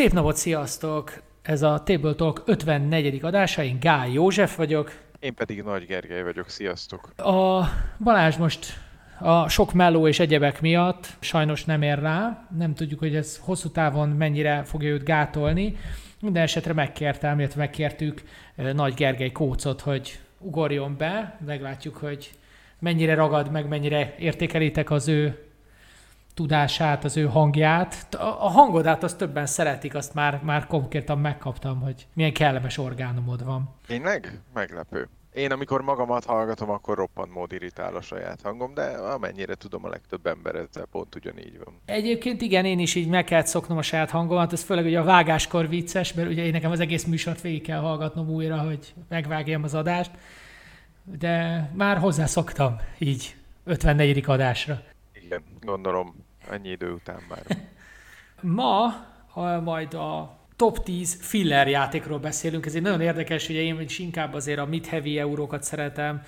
Szép napot, sziasztok! Ez a Table Talk 54. adása, én Gál József vagyok. Én pedig Nagy Gergely vagyok, sziasztok! A Balázs most a sok melló és egyebek miatt sajnos nem ér rá, nem tudjuk, hogy ez hosszú távon mennyire fogja őt gátolni. Minden esetre megkértem, illetve megkértük eh, Nagy Gergely kócot, hogy ugorjon be, meglátjuk, hogy mennyire ragad, meg mennyire értékelitek az ő tudását, az ő hangját. A hangodát azt többen szeretik, azt már, már konkrétan megkaptam, hogy milyen kellemes orgánumod van. Tényleg? Meglepő. Én amikor magamat hallgatom, akkor roppant mód irritál a saját hangom, de amennyire tudom, a legtöbb ember ezzel pont ugyanígy van. Egyébként igen, én is így meg kellett szoknom a saját hangomat, ez főleg ugye a vágáskor vicces, mert ugye én nekem az egész műsort végig kell hallgatnom újra, hogy megvágjam az adást, de már hozzászoktam így 54. adásra. Igen, gondolom ennyi idő után már. Ma a, majd a top 10 filler játékról beszélünk. Ez egy nagyon érdekes, hogy én is inkább azért a mid-heavy eurókat szeretem.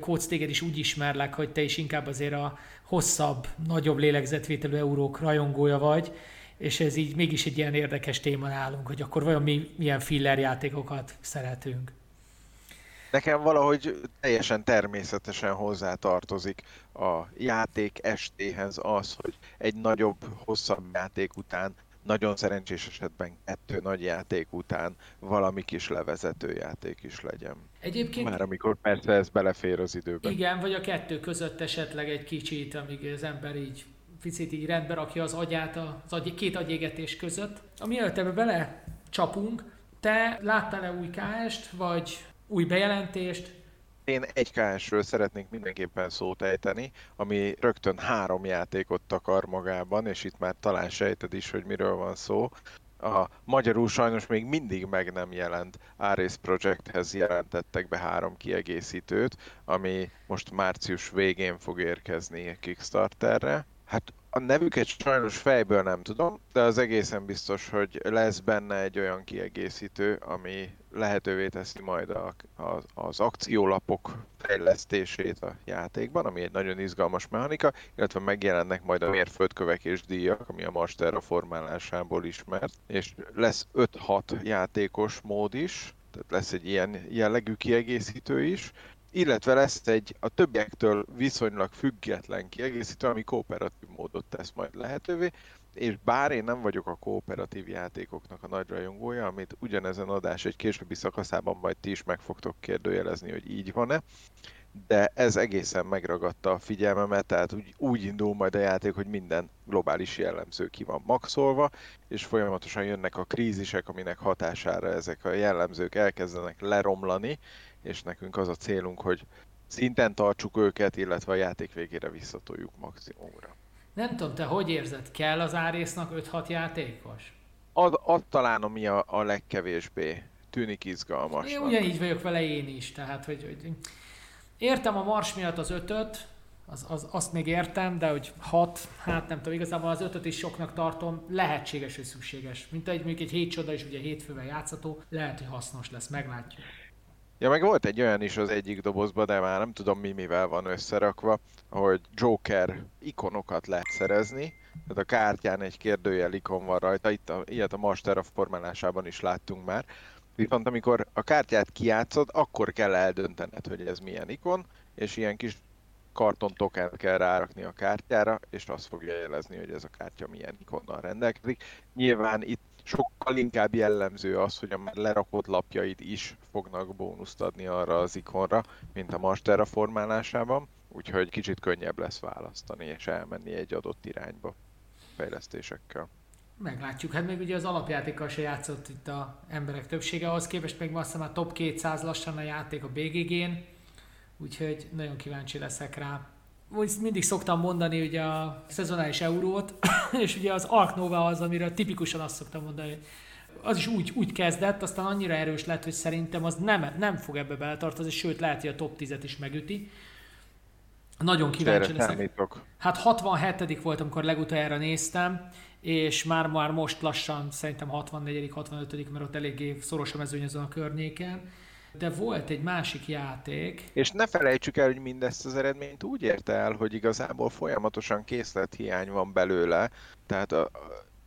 Kóc, téged is úgy ismerlek, hogy te is inkább azért a hosszabb, nagyobb lélegzetvételű eurók rajongója vagy, és ez így mégis egy ilyen érdekes téma nálunk, hogy akkor vajon mi milyen filler játékokat szeretünk. Nekem valahogy teljesen természetesen hozzá tartozik a játék estéhez az, hogy egy nagyobb, hosszabb játék után nagyon szerencsés esetben kettő nagy játék után valami kis levezető játék is legyen. Egyébként... Már amikor persze ez belefér az időbe. Igen, vagy a kettő között esetleg egy kicsit, amíg az ember így picit így rendbe rakja az agyát az agy, két agyégetés között. Ami ebbe bele csapunk, te láttál-e új KS-t, vagy új bejelentést? Én egy KS-ről szeretnék mindenképpen szót ejteni, ami rögtön három játékot takar magában, és itt már talán sejted is, hogy miről van szó. A magyarul sajnos még mindig meg nem jelent Ares Projecthez jelentettek be három kiegészítőt, ami most március végén fog érkezni Kickstarterre. Hát a nevüket sajnos fejből nem tudom, de az egészen biztos, hogy lesz benne egy olyan kiegészítő, ami lehetővé teszi majd a, a, az akciólapok fejlesztését a játékban, ami egy nagyon izgalmas mechanika, illetve megjelennek majd a mérföldkövek és díjak, ami a Master formálásából ismert, és lesz 5-6 játékos mód is, tehát lesz egy ilyen jellegű kiegészítő is, illetve lesz egy a többiektől viszonylag független kiegészítő, ami kooperatív módot tesz majd lehetővé, és bár én nem vagyok a kooperatív játékoknak a nagy rajongója, amit ugyanezen adás egy későbbi szakaszában majd ti is meg fogtok kérdőjelezni, hogy így van-e, de ez egészen megragadta a figyelmemet, tehát úgy, úgy indul majd a játék, hogy minden globális jellemző ki van maxolva, és folyamatosan jönnek a krízisek, aminek hatására ezek a jellemzők elkezdenek leromlani, és nekünk az a célunk, hogy szinten tartsuk őket, illetve a játék végére visszatoljuk maximumra. Nem tudom, te hogy érzed, kell az Árésznak 5-6 játékos? Az, az talán ami a, a legkevésbé tűnik izgalmas. Én ugyanígy vagyok vele én is, tehát hogy, hogy értem a Mars miatt az ötöt, az, az, azt még értem, de hogy hat, hát nem tudom, igazából az ötöt is soknak tartom, lehetséges, hogy szükséges. Mint egy, mondjuk egy hét csoda is ugye hétfővel játszható, lehet, hogy hasznos lesz, meglátjuk. Ja, meg volt egy olyan is az egyik dobozban, de már nem tudom mi mivel van összerakva, hogy Joker ikonokat lehet szerezni, tehát a kártyán egy kérdőjel ikon van rajta, itt a, ilyet a Master of formálásában is láttunk már, viszont amikor a kártyát kiátszod, akkor kell eldöntened, hogy ez milyen ikon, és ilyen kis karton tokent kell rárakni a kártyára, és azt fogja jelezni, hogy ez a kártya milyen ikonnal rendelkezik. Nyilván itt sokkal inkább jellemző az, hogy a már lerakott lapjaid is fognak bónuszt adni arra az ikonra, mint a Masterra formálásában, úgyhogy kicsit könnyebb lesz választani és elmenni egy adott irányba fejlesztésekkel. Meglátjuk. Hát még ugye az alapjátékkal se játszott itt a emberek többsége, ahhoz képest még azt hiszem a top 200 lassan a játék a BGG-n, úgyhogy nagyon kíváncsi leszek rá mindig szoktam mondani ugye a szezonális eurót, és ugye az Ark Nova az, amire tipikusan azt szoktam mondani, az is úgy, úgy kezdett, aztán annyira erős lett, hogy szerintem az nem, nem fog ebbe beletartozni, sőt lehet, hogy a top 10-et is megüti. Nagyon kíváncsi leszek. Hát 67 volt, amikor legutoljára néztem, és már, már most lassan szerintem 64 65 mert ott eléggé szoros a mezőny a környéken de volt egy másik játék. És ne felejtsük el, hogy mindezt az eredményt úgy érte el, hogy igazából folyamatosan készlethiány van belőle, tehát a, a,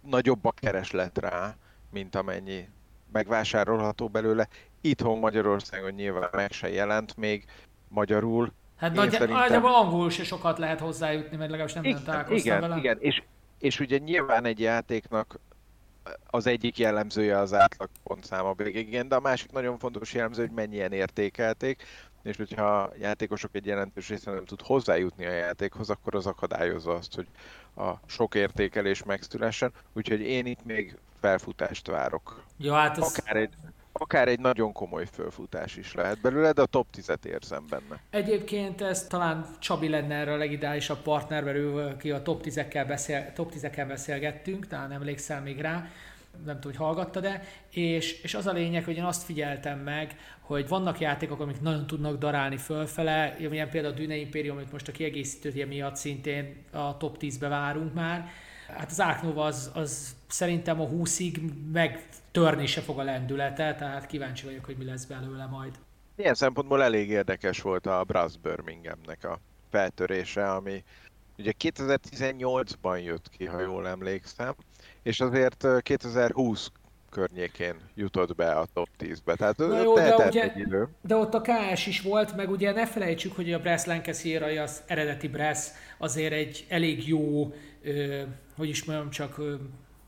nagyobb a kereslet rá, mint amennyi megvásárolható belőle. Itthon Magyarországon nyilván meg se jelent még magyarul. Hát nagy, szerintem... nagyjából angolul se sokat lehet hozzájutni, mert legalábbis nem igen, találkoztam igen, vele. Igen, és, és ugye nyilván egy játéknak az egyik jellemzője az átlag pontszáma igen, de a másik nagyon fontos jellemző, hogy mennyien értékelték, és hogyha a játékosok egy jelentős része nem tud hozzájutni a játékhoz, akkor az akadályozza azt, hogy a sok értékelés megszülessen, úgyhogy én itt még felfutást várok. Ja, hát ez... akár, egy, akár egy nagyon komoly felfutás is lehet belőle, de a top 10-et érzem benne. Egyébként ez talán Csabi lenne erre a legideálisabb partner, mert ő, ki a top 10-ekkel, beszél, top 10 beszélgettünk, talán emlékszel még rá, nem tudom, hogy hallgatta de és, és az a lényeg, hogy én azt figyeltem meg, hogy vannak játékok, amik nagyon tudnak darálni fölfele, ilyen például a Dune Imperium, amit most a kiegészítője miatt szintén a top 10-be várunk már. Hát az Áknova az, az szerintem a 20-ig megtörni se fog a lendülete, tehát kíváncsi vagyok, hogy mi lesz belőle majd. Ilyen szempontból elég érdekes volt a Brass Birminghamnek a feltörése, ami ugye 2018-ban jött ki, ha jól emlékszem, és azért 2020 környékén jutott be a top 10-be. Tehát Na jó, de, ugye, egy idő. de ott a KS is volt, meg ugye ne felejtsük, hogy a Brass Lancashire, az eredeti Brass azért egy elég jó, ö, hogy is mondjam, csak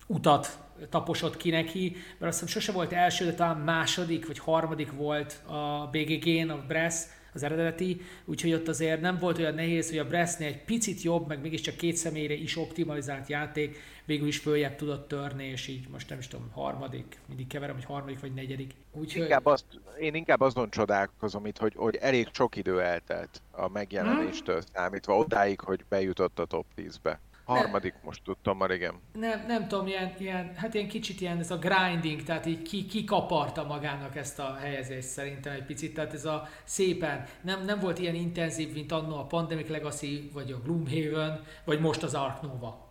utat taposott ki neki, mert azt hiszem sose volt első, de talán második vagy harmadik volt a BGG-n a Brass, az eredeti, úgyhogy ott azért nem volt olyan nehéz, hogy a Brestnél egy picit jobb, meg mégiscsak két személyre is optimalizált játék, végül is följebb tudott törni, és így most nem is tudom, harmadik, mindig keverem, hogy harmadik vagy negyedik. Úgyhogy... Inkább azt, én inkább azon csodálkozom itt, hogy, hogy elég sok idő eltelt a megjelenéstől hmm. számítva, odáig, hogy bejutott a top 10-be. Harmadik ne, most tudtam már, igen. Nem, nem tudom, ilyen, ilyen, hát ilyen kicsit ilyen ez a grinding, tehát így ki, ki kaparta magának ezt a helyezést szerintem egy picit, tehát ez a szépen, nem, nem volt ilyen intenzív, mint annó a Pandemic Legacy, vagy a Gloomhaven, vagy most az Ark Nova.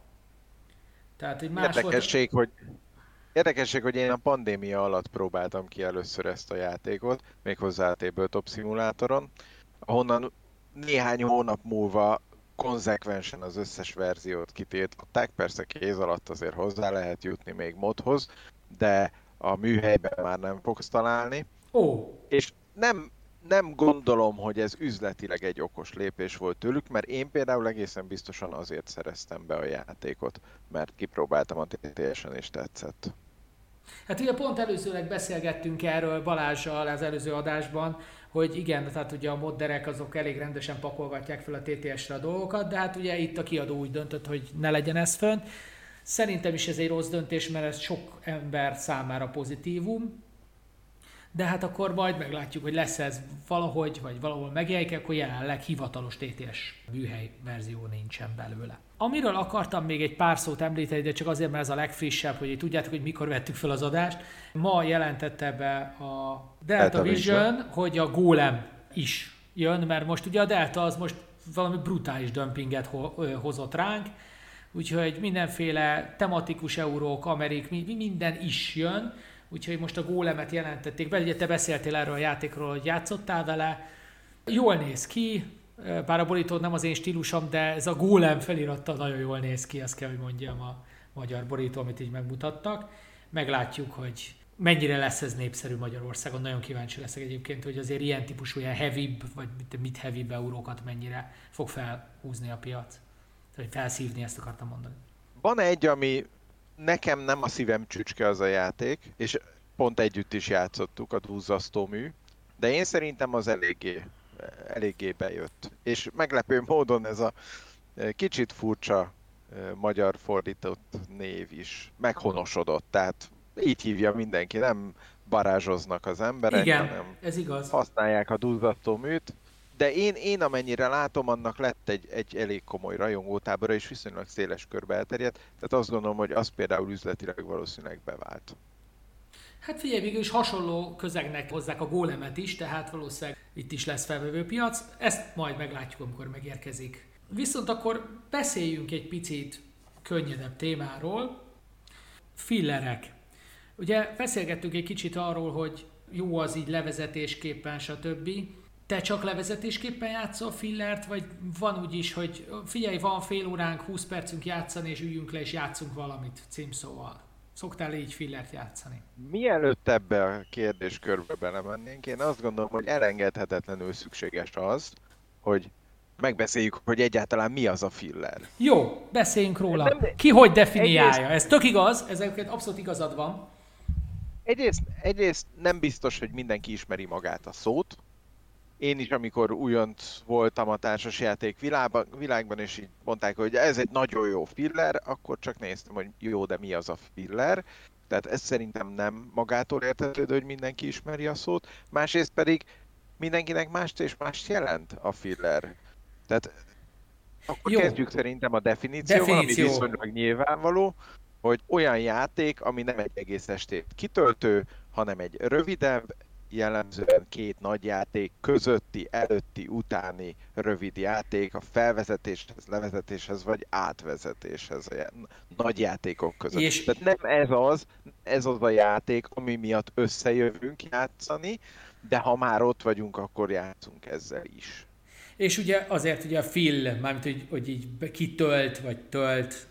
Tehát egy más Érdekesség, volt... hogy Érdekesség, hogy én a pandémia alatt próbáltam ki először ezt a játékot, méghozzá a Tabletop szimulátoron, ahonnan néhány hónap múlva konzekvensen az összes verziót kitiltották, persze kéz alatt azért hozzá lehet jutni még modhoz, de a műhelyben már nem fogsz találni. Ó. És nem, nem gondolom, hogy ez üzletileg egy okos lépés volt tőlük, mert én például egészen biztosan azért szereztem be a játékot, mert kipróbáltam a TTS-en és tetszett. Hát ugye pont előzőleg beszélgettünk erről Balázsjal az előző adásban, hogy igen, tehát ugye a modderek azok elég rendesen pakolgatják fel a TTS-re a dolgokat, de hát ugye itt a kiadó úgy döntött, hogy ne legyen ez fönt. Szerintem is ez egy rossz döntés, mert ez sok ember számára pozitívum, de hát akkor majd meglátjuk, hogy lesz ez valahogy, vagy valahol megjelenik, akkor jelenleg hivatalos TTS műhely verzió nincsen belőle. Amiről akartam még egy pár szót említeni, de csak azért, mert ez a legfrissebb, hogy tudjátok, hogy mikor vettük fel az adást. Ma jelentette be a Delta, Delta Vision, Vision, hogy a Golem is jön, mert most ugye a Delta az most valami brutális dömpinget hozott ránk, úgyhogy mindenféle tematikus eurók, amerik, minden is jön, úgyhogy most a gólemet jelentették be, ugye te beszéltél erről a játékról, hogy játszottál vele, jól néz ki, bár a borító nem az én stílusom, de ez a gólem feliratta nagyon jól néz ki, azt kell, hogy mondjam a magyar borító, amit így megmutattak. Meglátjuk, hogy mennyire lesz ez népszerű Magyarországon. Nagyon kíváncsi leszek egyébként, hogy azért ilyen típusú, ilyen heavy vagy mit heavy eurókat mennyire fog felhúzni a piac. Tehát felszívni, ezt akartam mondani. Van egy, ami nekem nem a szívem csücske az a játék, és pont együtt is játszottuk a duzzasztó mű, de én szerintem az eléggé, eléggé bejött. És meglepő módon ez a e, kicsit furcsa e, magyar fordított név is meghonosodott, tehát így hívja mindenki, nem barázsoznak az emberek, Igen, hanem ez igaz. használják a duzzasztó műt, de én, én amennyire látom, annak lett egy, egy elég komoly rajongótábora, és viszonylag széles körbe elterjedt, tehát azt gondolom, hogy az például üzletileg valószínűleg bevált. Hát figyelj, végül is hasonló közegnek hozzák a gólemet is, tehát valószínűleg itt is lesz felvevő piac. Ezt majd meglátjuk, amikor megérkezik. Viszont akkor beszéljünk egy picit könnyedebb témáról. Fillerek. Ugye beszélgettünk egy kicsit arról, hogy jó az így levezetésképpen, stb. Te csak levezetésképpen játszol fillert, vagy van úgy is, hogy figyelj, van fél óránk, 20 percünk játszani, és üljünk le, és játszunk valamit címszóval? Szoktál így fillert játszani? Mielőtt ebbe a kérdéskörbe belemennénk, én azt gondolom, hogy elengedhetetlenül szükséges az, hogy megbeszéljük, hogy egyáltalán mi az a filler. Jó, beszéljünk róla. Nem, Ki hogy definiálja? Egyrészt, Ez tök igaz, ezeket abszolút igazad van. Egyrészt, egyrészt nem biztos, hogy mindenki ismeri magát a szót. Én is, amikor újonc voltam a társasjáték világban, világban, és így mondták, hogy ez egy nagyon jó filler, akkor csak néztem, hogy jó, de mi az a filler. Tehát ez szerintem nem magától értetődő, hogy mindenki ismeri a szót. Másrészt pedig mindenkinek mást és mást jelent a filler. Tehát akkor Jó. kezdjük szerintem a definícióval, Definíció. ami viszonylag nyilvánvaló, hogy olyan játék, ami nem egy egész estét kitöltő, hanem egy rövidebb, jellemzően két nagy játék közötti, előtti, utáni rövid játék a felvezetéshez, levezetéshez vagy átvezetéshez, olyan nagy játékok között. És... Tehát nem ez az, ez az a játék, ami miatt összejövünk játszani, de ha már ott vagyunk, akkor játszunk ezzel is. És ugye azért ugye a fill, mármint hogy, hogy így kitölt, vagy tölt,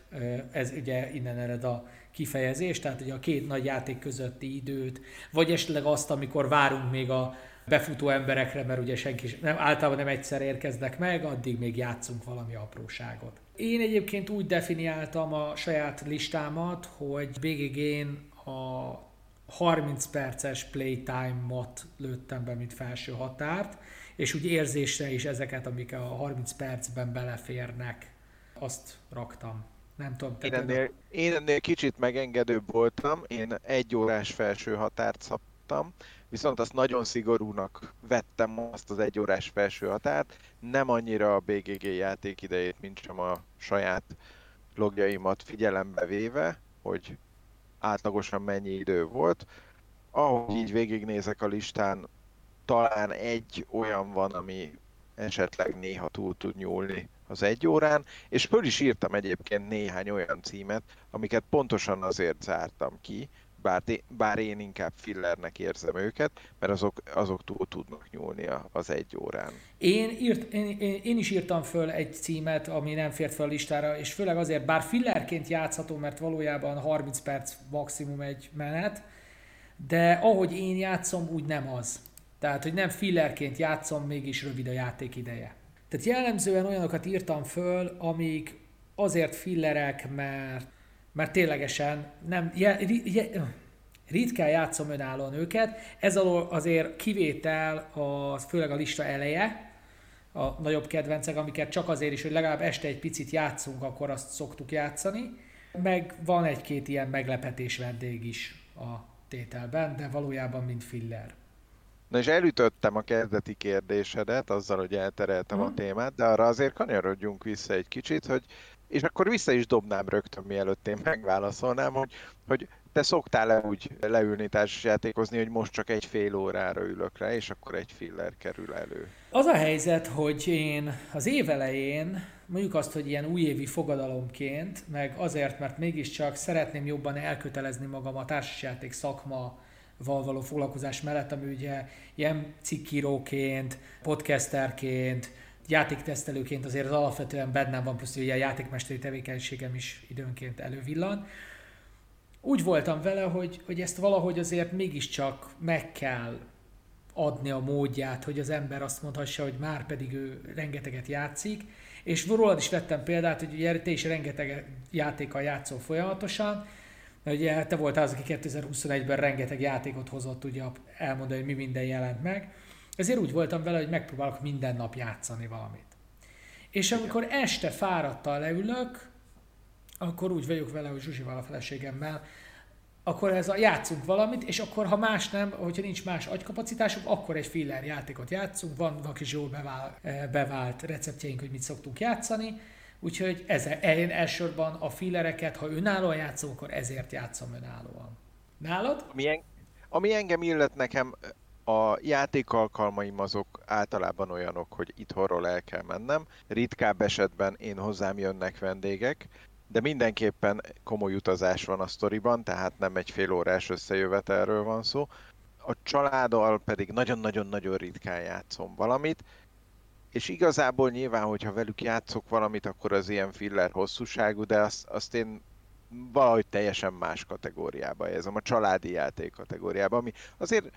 ez ugye innen ered a kifejezés, tehát ugye a két nagy játék közötti időt, vagy esetleg azt, amikor várunk még a befutó emberekre, mert ugye senki nem, általában nem egyszer érkeznek meg, addig még játszunk valami apróságot. Én egyébként úgy definiáltam a saját listámat, hogy BGG-n a 30 perces playtime-ot lőttem be, mint felső határt, és úgy érzésre is ezeket, amik a 30 percben beleférnek, azt raktam. Nem tudom, én ennél, én ennél kicsit megengedőbb voltam, én egy órás felső határt szabtam, viszont azt nagyon szigorúnak vettem azt az egy órás felső határt, nem annyira a BGG játék idejét, mint sem a saját logjaimat figyelembe véve, hogy átlagosan mennyi idő volt. Ahogy így végignézek a listán, talán egy olyan van, ami esetleg néha túl tud nyúlni az egy órán, és föl is írtam egyébként néhány olyan címet, amiket pontosan azért zártam ki, bár, bár én inkább fillernek érzem őket, mert azok, azok túl tudnak nyúlni az egy órán. Én, írt, én, én, én is írtam föl egy címet, ami nem fért fel a listára, és főleg azért, bár fillerként játszható, mert valójában 30 perc maximum egy menet, de ahogy én játszom, úgy nem az. Tehát, hogy nem fillerként játszom, mégis rövid a játék ideje. Tehát jellemzően olyanokat írtam föl, amik azért fillerek, mert, mert ténylegesen nem, je, je, ritkán játszom önállóan őket. Ez alól azért kivétel az főleg a lista eleje, a nagyobb kedvencek, amiket csak azért is, hogy legalább este egy picit játszunk, akkor azt szoktuk játszani. Meg van egy-két ilyen meglepetés vendég is a tételben, de valójában mind filler. Na és elütöttem a kezdeti kérdésedet azzal, hogy eltereltem hmm. a témát, de arra azért kanyarodjunk vissza egy kicsit, hogy és akkor vissza is dobnám rögtön, mielőtt én megválaszolnám, hogy, hogy te szoktál le úgy leülni társasjátékozni, hogy most csak egy fél órára ülök rá, és akkor egy filler kerül elő. Az a helyzet, hogy én az év elején, mondjuk azt, hogy ilyen újévi fogadalomként, meg azért, mert mégiscsak szeretném jobban elkötelezni magam a társasjáték szakma val való foglalkozás mellett, ami ugye ilyen cikkíróként, podcasterként, játéktesztelőként azért az alapvetően bennem van, plusz ugye a játékmesteri tevékenységem is időnként elővillan. Úgy voltam vele, hogy, hogy ezt valahogy azért mégiscsak meg kell adni a módját, hogy az ember azt mondhassa, hogy már pedig ő rengeteget játszik, és rólad is vettem példát, hogy ugye te is rengeteg játékkal játszol folyamatosan, ugye te voltál az, aki 2021-ben rengeteg játékot hozott, ugye elmondani, hogy mi minden jelent meg. Ezért úgy voltam vele, hogy megpróbálok minden nap játszani valamit. És amikor este fáradtal leülök, akkor úgy vagyok vele, hogy Zsuzsival a feleségemmel, akkor ez a játszunk valamit, és akkor ha más nem, hogyha nincs más agykapacitásunk, akkor egy filler játékot játszunk, vannak is jól bevált, eh, bevált receptjeink, hogy mit szoktunk játszani, Úgyhogy ez, én elsősorban a fillereket, ha önállóan játszom, akkor ezért játszom önállóan. Nálad? Ami, en, ami engem illet nekem, a játékalkalmaim azok általában olyanok, hogy itthonról el kell mennem. Ritkább esetben én hozzám jönnek vendégek, de mindenképpen komoly utazás van a sztoriban, tehát nem egy fél órás összejövetelről van szó. A családdal pedig nagyon-nagyon-nagyon ritkán játszom valamit, és igazából nyilván, hogyha velük játszok valamit, akkor az ilyen filler hosszúságú, de azt, azt én valahogy teljesen más kategóriába helyezem, a családi játék kategóriába, ami azért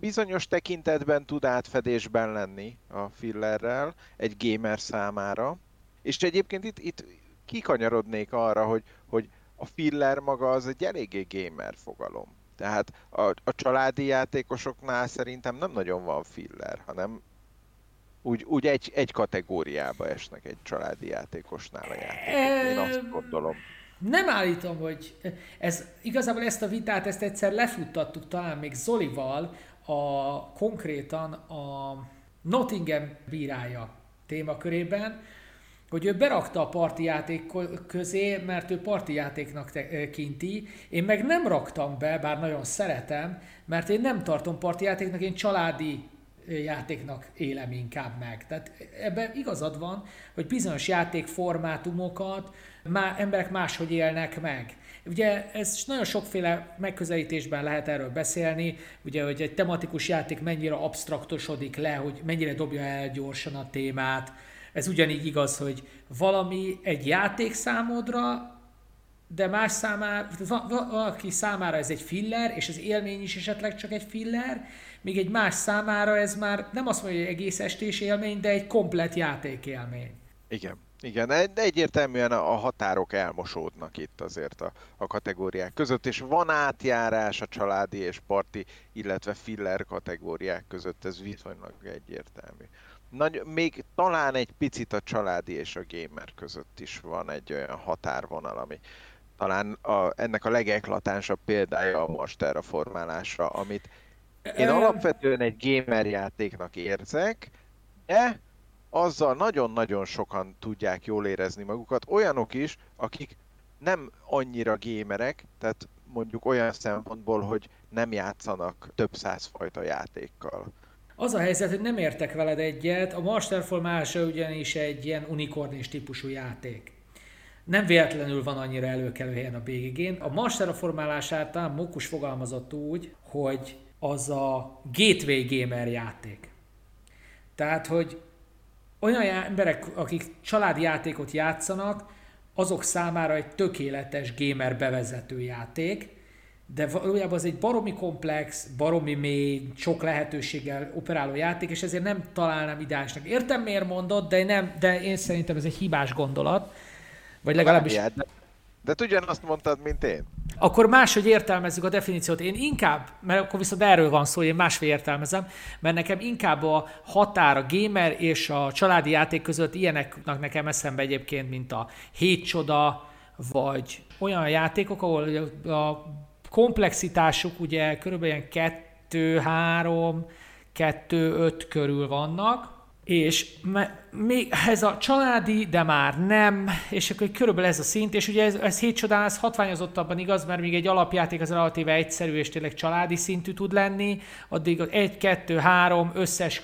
bizonyos tekintetben tud átfedésben lenni a fillerrel egy gamer számára, és egyébként itt, itt kikanyarodnék arra, hogy, hogy a filler maga az egy eléggé gamer fogalom. Tehát a, a családi játékosoknál szerintem nem nagyon van filler, hanem úgy, úgy egy, egy kategóriába esnek egy családi játékosnál a játékok. Én azt gondolom. Nem állítom, hogy ez igazából ezt a vitát, ezt egyszer lefuttattuk talán még Zolival, a konkrétan a Nottingham bírája témakörében, hogy ő berakta a parti játék közé, mert ő parti játéknak kinti, én meg nem raktam be, bár nagyon szeretem, mert én nem tartom parti játéknak, én családi játéknak élem inkább meg. Tehát ebben igazad van, hogy bizonyos játékformátumokat má, emberek máshogy élnek meg. Ugye ez nagyon sokféle megközelítésben lehet erről beszélni, ugye, hogy egy tematikus játék mennyire abstraktosodik le, hogy mennyire dobja el gyorsan a témát. Ez ugyanígy igaz, hogy valami egy játék számodra, de más számára, valaki számára ez egy filler, és az élmény is esetleg csak egy filler, míg egy más számára ez már nem azt mondja, hogy egész estés élmény, de egy komplet játékélmény. Igen. Igen, de egyértelműen a határok elmosódnak itt azért a, a kategóriák között, és van átjárás a családi és parti, illetve filler kategóriák között, ez viszonylag egyértelmű. Nagy, még talán egy picit a családi és a gamer között is van egy olyan határvonal, ami talán a, ennek a legeklatánsabb példája a Master formálásra, amit én alapvetően egy gamer játéknak érzek, de azzal nagyon-nagyon sokan tudják jól érezni magukat, olyanok is, akik nem annyira gémerek, tehát mondjuk olyan szempontból, hogy nem játszanak több százfajta játékkal. Az a helyzet, hogy nem értek veled egyet, a Masterfall mása ugyanis egy ilyen unikornis típusú játék. Nem véletlenül van annyira előkelő helyen a BGG-n. A Master formálását talán Mokus fogalmazott úgy, hogy az a gateway gamer játék. Tehát, hogy olyan emberek, akik családi játékot játszanak, azok számára egy tökéletes gamer bevezető játék, de valójában az egy baromi komplex, baromi mély, sok lehetőséggel operáló játék, és ezért nem találnám ideálisnak. Értem, miért mondod, de, nem, de én szerintem ez egy hibás gondolat. Vagy legalábbis... De, de ugyanazt mondtad, mint én. Akkor máshogy értelmezzük a definíciót. Én inkább, mert akkor viszont erről van szó, én másfél értelmezem, mert nekem inkább a határ a gamer és a családi játék között ilyeneknek nekem eszembe egyébként, mint a Hét Csoda, vagy olyan játékok, ahol a komplexitásuk ugye körülbelül ilyen 2, 3, 2, 5 körül vannak, és még ez a családi, de már nem, és akkor körülbelül ez a szint, és ugye ez, ez hét csodán, ez hatványozottabban igaz, mert még egy alapjáték az relatíve egyszerű, és tényleg családi szintű tud lenni, addig egy, kettő, három összes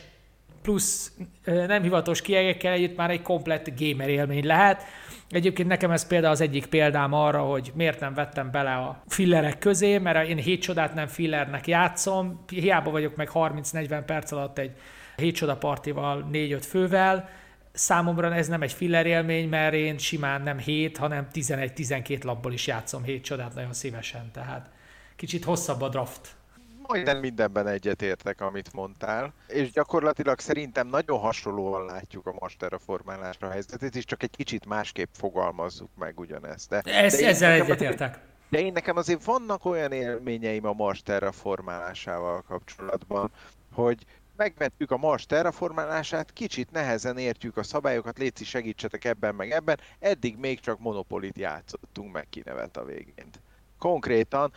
plusz nem hivatalos kiegekkel együtt már egy komplett gamer élmény lehet. Egyébként nekem ez például az egyik példám arra, hogy miért nem vettem bele a fillerek közé, mert én hét csodát nem fillernek játszom, hiába vagyok meg 30-40 perc alatt egy hét csoda partival, négy-öt fővel, számomra ez nem egy filler élmény, mert én simán nem 7, hanem 11-12 labból is játszom hét csodát nagyon szívesen, tehát kicsit hosszabb a draft. Majdnem mindenben egyetértek, amit mondtál, és gyakorlatilag szerintem nagyon hasonlóan látjuk a master formálásra helyzetét, és csak egy kicsit másképp fogalmazzuk meg ugyanezt. De, Ez, de ezzel egyetértek. De én nekem azért vannak olyan élményeim a Master formálásával kapcsolatban, hogy megvettük a Mars terraformálását, kicsit nehezen értjük a szabályokat, létszi segítsetek ebben meg ebben, eddig még csak Monopolit játszottunk meg kinevet a végén. Konkrétan,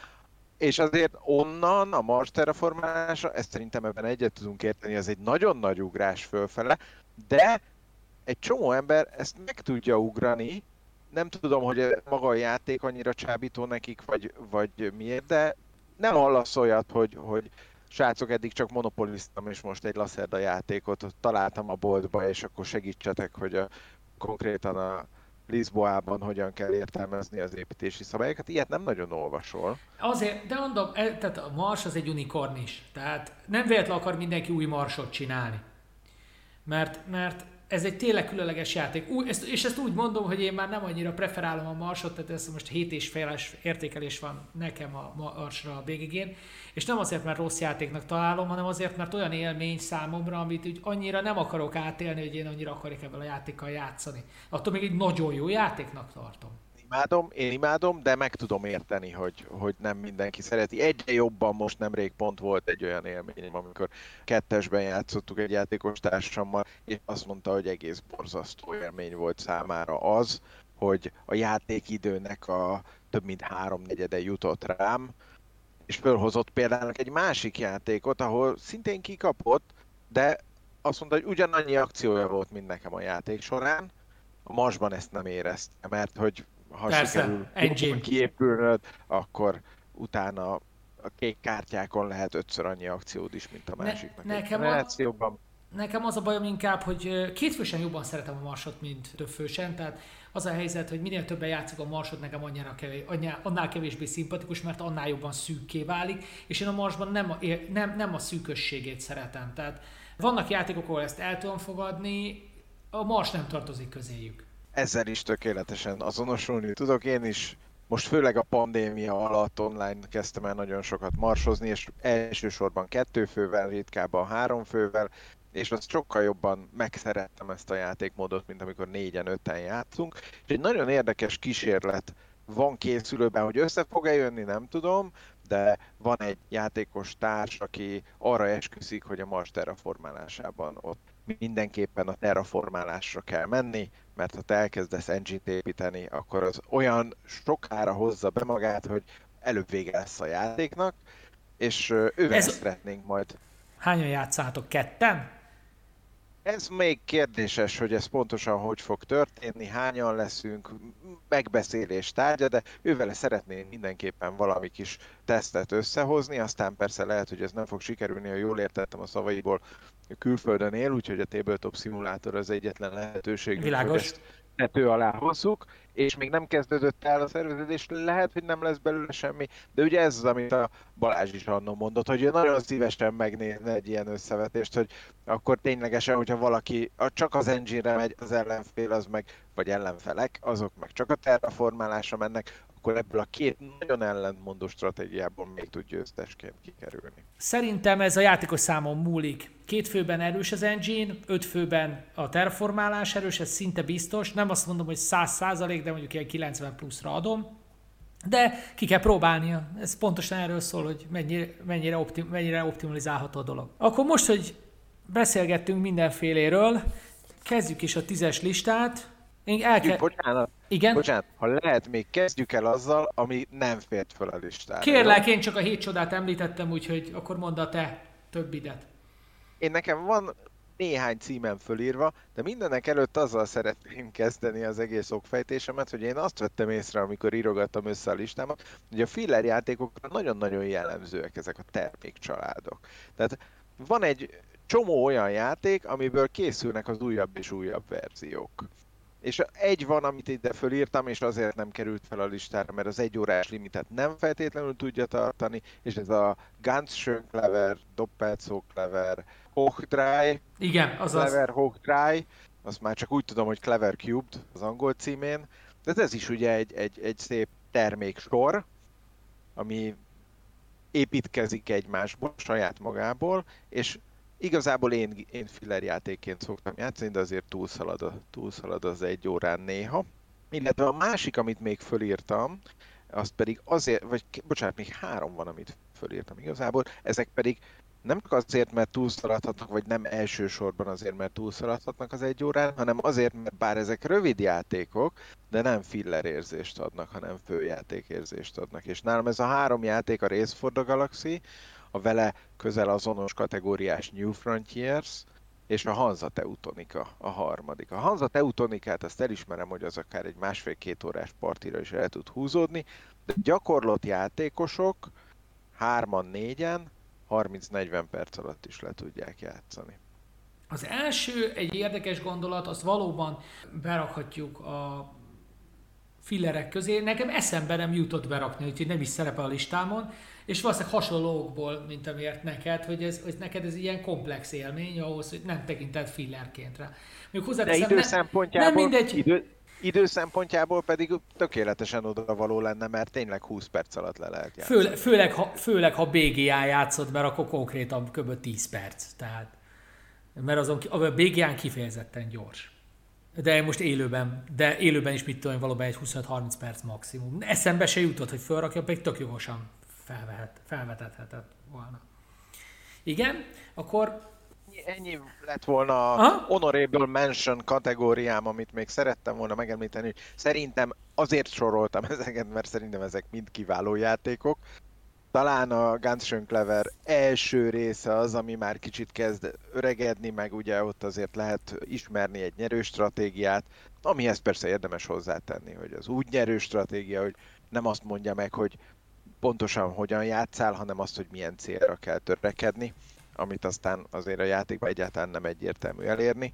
és azért onnan a Mars terraformálása, ezt szerintem ebben egyet tudunk érteni, ez egy nagyon nagy ugrás fölfele, de egy csomó ember ezt meg tudja ugrani, nem tudom, hogy maga a játék annyira csábító nekik, vagy, vagy miért, de nem hallasz olyat, hogy, hogy srácok, eddig csak monopoliztam, és most egy Lacerda játékot találtam a boltba, és akkor segítsetek, hogy a, konkrétan a Lisboában hogyan kell értelmezni az építési szabályokat. Ilyet nem nagyon olvasol. Azért, de mondom, e, tehát a Mars az egy unikorn is. Tehát nem véletlenül akar mindenki új Marsot csinálni. Mert, mert ez egy tényleg különleges játék. Ú, ezt, és ezt úgy mondom, hogy én már nem annyira preferálom a marsot, tehát ez most 7 és féles értékelés van nekem a marsra a BGG-n, és nem azért, mert rossz játéknak találom, hanem azért, mert olyan élmény számomra, amit úgy annyira nem akarok átélni, hogy én annyira akarok ebben a játékkal játszani. Attól még egy nagyon jó játéknak tartom imádom, én imádom, de meg tudom érteni, hogy, hogy nem mindenki szereti. Egyre jobban most nemrég pont volt egy olyan élményem, amikor kettesben játszottuk egy játékos társammal, és azt mondta, hogy egész borzasztó élmény volt számára az, hogy a játékidőnek a több mint háromnegyede jutott rám, és fölhozott például egy másik játékot, ahol szintén kikapott, de azt mondta, hogy ugyanannyi akciója volt, mint nekem a játék során. A Marsban ezt nem érezte, mert hogy ha Persze, sikerül kiépülnöd, akkor utána a kék kártyákon lehet ötször annyi akciód is, mint a másiknak. Ne, nekem, a, nekem az a bajom inkább, hogy kétfősen jobban szeretem a marsot, mint többfősen, tehát az a helyzet, hogy minél többen játszik a marsot, nekem annyira kevés, annál kevésbé szimpatikus, mert annál jobban szűkké válik, és én a marsban nem a, nem, nem a szűkösségét szeretem. Tehát vannak játékok, ahol ezt el tudom fogadni, a mars nem tartozik közéjük ezzel is tökéletesen azonosulni tudok. Én is most főleg a pandémia alatt online kezdtem el nagyon sokat marsozni, és elsősorban kettő fővel, ritkábban három fővel, és azt sokkal jobban megszerettem ezt a játékmódot, mint amikor négyen, öten játszunk. És egy nagyon érdekes kísérlet van készülőben, hogy össze fog-e jönni, nem tudom, de van egy játékos társ, aki arra esküszik, hogy a Mars terraformálásában ott mindenképpen a terraformálásra kell menni, mert ha te elkezdesz engine-t építeni, akkor az olyan sokára hozza be magát, hogy előbb vége lesz a játéknak, és ővel Ez... szeretnénk majd. Hányan játszátok? Ketten? Ez még kérdéses, hogy ez pontosan hogy fog történni, hányan leszünk, megbeszélés tárgya, de ővel szeretném mindenképpen valami kis tesztet összehozni, aztán persze lehet, hogy ez nem fog sikerülni, ha jól értettem a szavaiból, külföldön él, úgyhogy a Tabletop szimulátor az egyetlen lehetőség, Világos. hogy ezt tető alá hozzuk, és még nem kezdődött el a szerveződés, lehet, hogy nem lesz belőle semmi, de ugye ez az, amit a Balázs is annól mondott, hogy ő nagyon szívesen megnézne egy ilyen összevetést, hogy akkor ténylegesen, hogyha valaki csak az engine-re megy, az ellenfél az meg, vagy ellenfelek, azok meg csak a terraformálásra mennek, akkor ebből a két nagyon ellentmondó stratégiából még tud győztesként kikerülni. Szerintem ez a játékos számon múlik. Két főben erős az engine, öt főben a terformálás erős, ez szinte biztos. Nem azt mondom, hogy 100 százalék, de mondjuk ilyen 90 pluszra adom. De ki kell próbálnia. Ez pontosan erről szól, hogy mennyire, mennyire, optim, mennyire optimalizálható a dolog. Akkor most, hogy beszélgettünk mindenféléről, kezdjük is a tízes listát. Én el kell... Bocsánat, igen? Bocsánat, ha lehet, még kezdjük el azzal, ami nem fért fel a listára. Kérlek, én csak a hét csodát említettem, úgyhogy akkor mondd a te többidet. Én nekem van néhány címem fölírva, de mindenek előtt azzal szeretném kezdeni az egész okfejtésemet, hogy én azt vettem észre, amikor írogattam össze a listámat, hogy a filler játékokra nagyon-nagyon jellemzőek ezek a termékcsaládok. Tehát van egy csomó olyan játék, amiből készülnek az újabb és újabb verziók. És egy van, amit ide fölírtam, és azért nem került fel a listára, mert az egy órás limitet nem feltétlenül tudja tartani, és ez a Ganz schön clever, so clever, Hochdry. Igen, azaz. Clever Hochdry, azt már csak úgy tudom, hogy Clever Cubed az angol címén, de ez is ugye egy, egy, egy szép terméksor, ami építkezik egymásból, saját magából, és Igazából én, én filler játékként szoktam játszani, de azért túlszalad, a, túlszalad az egy órán néha. Illetve a másik, amit még fölírtam, azt pedig azért, vagy bocsánat, még három van, amit fölírtam igazából, ezek pedig nem csak azért, mert túlszaladhatnak, vagy nem elsősorban azért, mert túlszaladhatnak az egy órán, hanem azért, mert bár ezek rövid játékok, de nem filler érzést adnak, hanem főjáték érzést adnak. És nálam ez a három játék a Race for the Galaxy, a vele közel azonos kategóriás New Frontiers, és a Hansa Teutonika a harmadik. A Hansa Teutonikát azt elismerem, hogy az akár egy másfél-két órás partira is el tud húzódni, de gyakorlott játékosok hárman, négyen 30-40 perc alatt is le tudják játszani. Az első egy érdekes gondolat, az valóban berakhatjuk a fillerek közé nekem eszembe nem jutott berakni, úgyhogy nem is szerepel a listámon, és valószínűleg hasonlókból, mint amiért neked, hogy ez, hogy neked ez ilyen komplex élmény ahhoz, hogy nem tekinted fillerként rá. Még De idő nem, nem mindegy, idő, idő szempontjából pedig tökéletesen odavaló lenne, mert tényleg 20 perc alatt le lehet játszani. Főle, főleg, ha, főleg, ha BGA játszott, mert akkor konkrétan kb. 10 perc. Tehát, mert azon, a BGA-n kifejezetten gyors. De most élőben, de élőben is mit tudom, valóban egy 25-30 perc maximum. Eszembe se jutott, hogy felrakja, pedig tök jogosan felvehet, felvetethetett volna. Igen, akkor ennyi lett volna a Honorable Mention kategóriám, amit még szerettem volna megemlíteni. Szerintem azért soroltam ezeket, mert szerintem ezek mind kiváló játékok. Talán a Guns Clever első része az, ami már kicsit kezd öregedni, meg ugye ott azért lehet ismerni egy nyerő stratégiát, amihez persze érdemes hozzátenni, hogy az úgy nyerő stratégia, hogy nem azt mondja meg, hogy pontosan hogyan játszál, hanem azt, hogy milyen célra kell törekedni amit aztán azért a játékban egyáltalán nem egyértelmű elérni.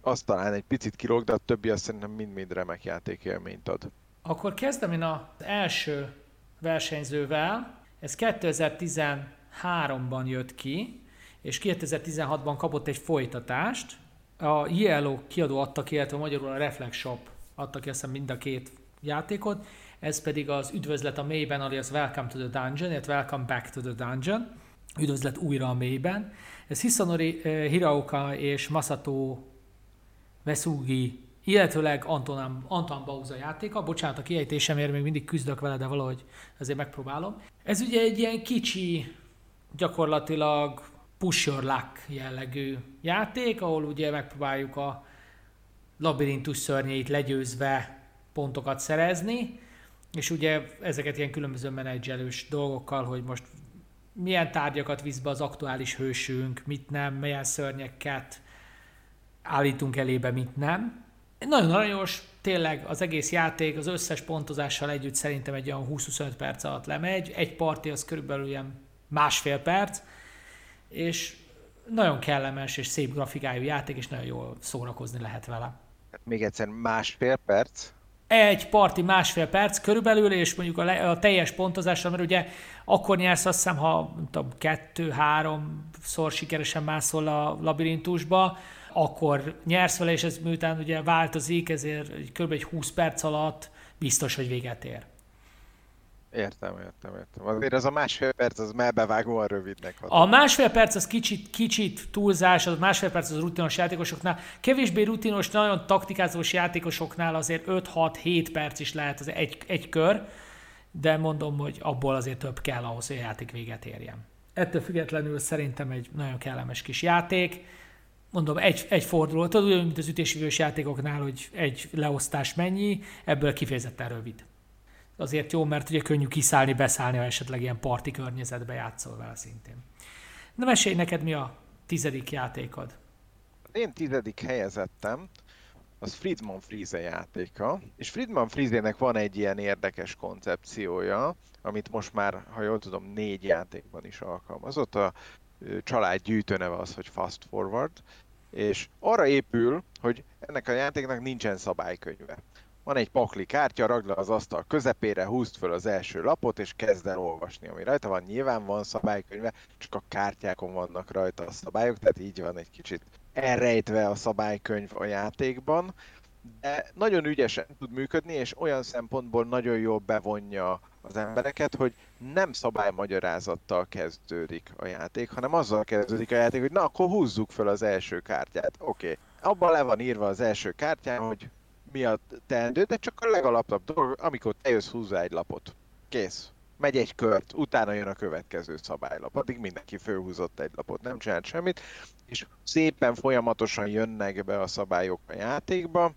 Az talán egy picit kilóg, de a többi azt szerintem mind-mind remek játékélményt ad. Akkor kezdem én az első versenyzővel. Ez 2013-ban jött ki, és 2016-ban kapott egy folytatást. A Yellow kiadó adta ki, illetve magyarul a Reflex Shop adta ki azt mind a két játékot. Ez pedig az Üdvözlet a mélyben, alias Welcome to the Dungeon, illetve Welcome Back to the Dungeon üdvözlet újra a mélyben. Ez Hisanori eh, Hiraoka és Masato Vesugi, illetőleg Anton, Anton Bauza játéka. Bocsánat, a kiejtésemért még mindig küzdök vele, de valahogy azért megpróbálom. Ez ugye egy ilyen kicsi, gyakorlatilag push your luck jellegű játék, ahol ugye megpróbáljuk a labirintus szörnyeit legyőzve pontokat szerezni, és ugye ezeket ilyen különböző menedzselős dolgokkal, hogy most milyen tárgyakat visz be az aktuális hősünk, mit nem, milyen szörnyeket állítunk elébe, mit nem. Nagyon aranyos, tényleg az egész játék az összes pontozással együtt szerintem egy olyan 20-25 perc alatt lemegy, egy parti az körülbelül ilyen másfél perc, és nagyon kellemes és szép grafikájú játék, és nagyon jól szórakozni lehet vele. Még egyszer másfél perc? Egy parti másfél perc körülbelül, és mondjuk a, le, a teljes pontozással, mert ugye akkor nyersz azt hiszem, ha tudom, kettő-háromszor sikeresen mászol a labirintusba, akkor nyersz vele, és ez miután ugye változik, ezért kb. egy 20 perc alatt biztos, hogy véget ér. Értem, értem, értem. Azért ez a másfél perc az már bevágóan rövidnek hat. A másfél perc az kicsit, kicsit túlzás, az másfél perc az rutinos játékosoknál. Kevésbé rutinos, nagyon taktikázós játékosoknál azért 5-6-7 perc is lehet az egy, egy kör, de mondom, hogy abból azért több kell ahhoz, hogy a játék véget érjen. Ettől függetlenül szerintem egy nagyon kellemes kis játék. Mondom, egy, egy forduló, tudod, mint az ütésvívős játékoknál, hogy egy leosztás mennyi, ebből kifejezetten rövid azért jó, mert ugye könnyű kiszállni, beszállni, ha esetleg ilyen parti környezetbe játszol vele szintén. Na mesélj neked mi a tizedik játékod? Én tizedik helyezettem, az Friedman Friese játéka, és Friedman Friese-nek van egy ilyen érdekes koncepciója, amit most már, ha jól tudom, négy játékban is alkalmazott. A család gyűjtőneve az, hogy Fast Forward, és arra épül, hogy ennek a játéknak nincsen szabálykönyve van egy pakli kártya, ragd le az asztal közepére, húzd föl az első lapot, és kezd el olvasni. Ami rajta van, nyilván van szabálykönyve, csak a kártyákon vannak rajta a szabályok, tehát így van egy kicsit elrejtve a szabálykönyv a játékban, de nagyon ügyesen tud működni, és olyan szempontból nagyon jól bevonja az embereket, hogy nem szabálymagyarázattal kezdődik a játék, hanem azzal kezdődik a játék, hogy na, akkor húzzuk fel az első kártyát. Oké. Okay. Abban le van írva az első kártyán, hogy mi a teendő, de csak a legalapabb dolog, amikor te jössz húzzá egy lapot. Kész. Megy egy kört, utána jön a következő szabálylap. Addig mindenki fölhúzott egy lapot, nem csinált semmit, és szépen folyamatosan jönnek be a szabályok a játékba,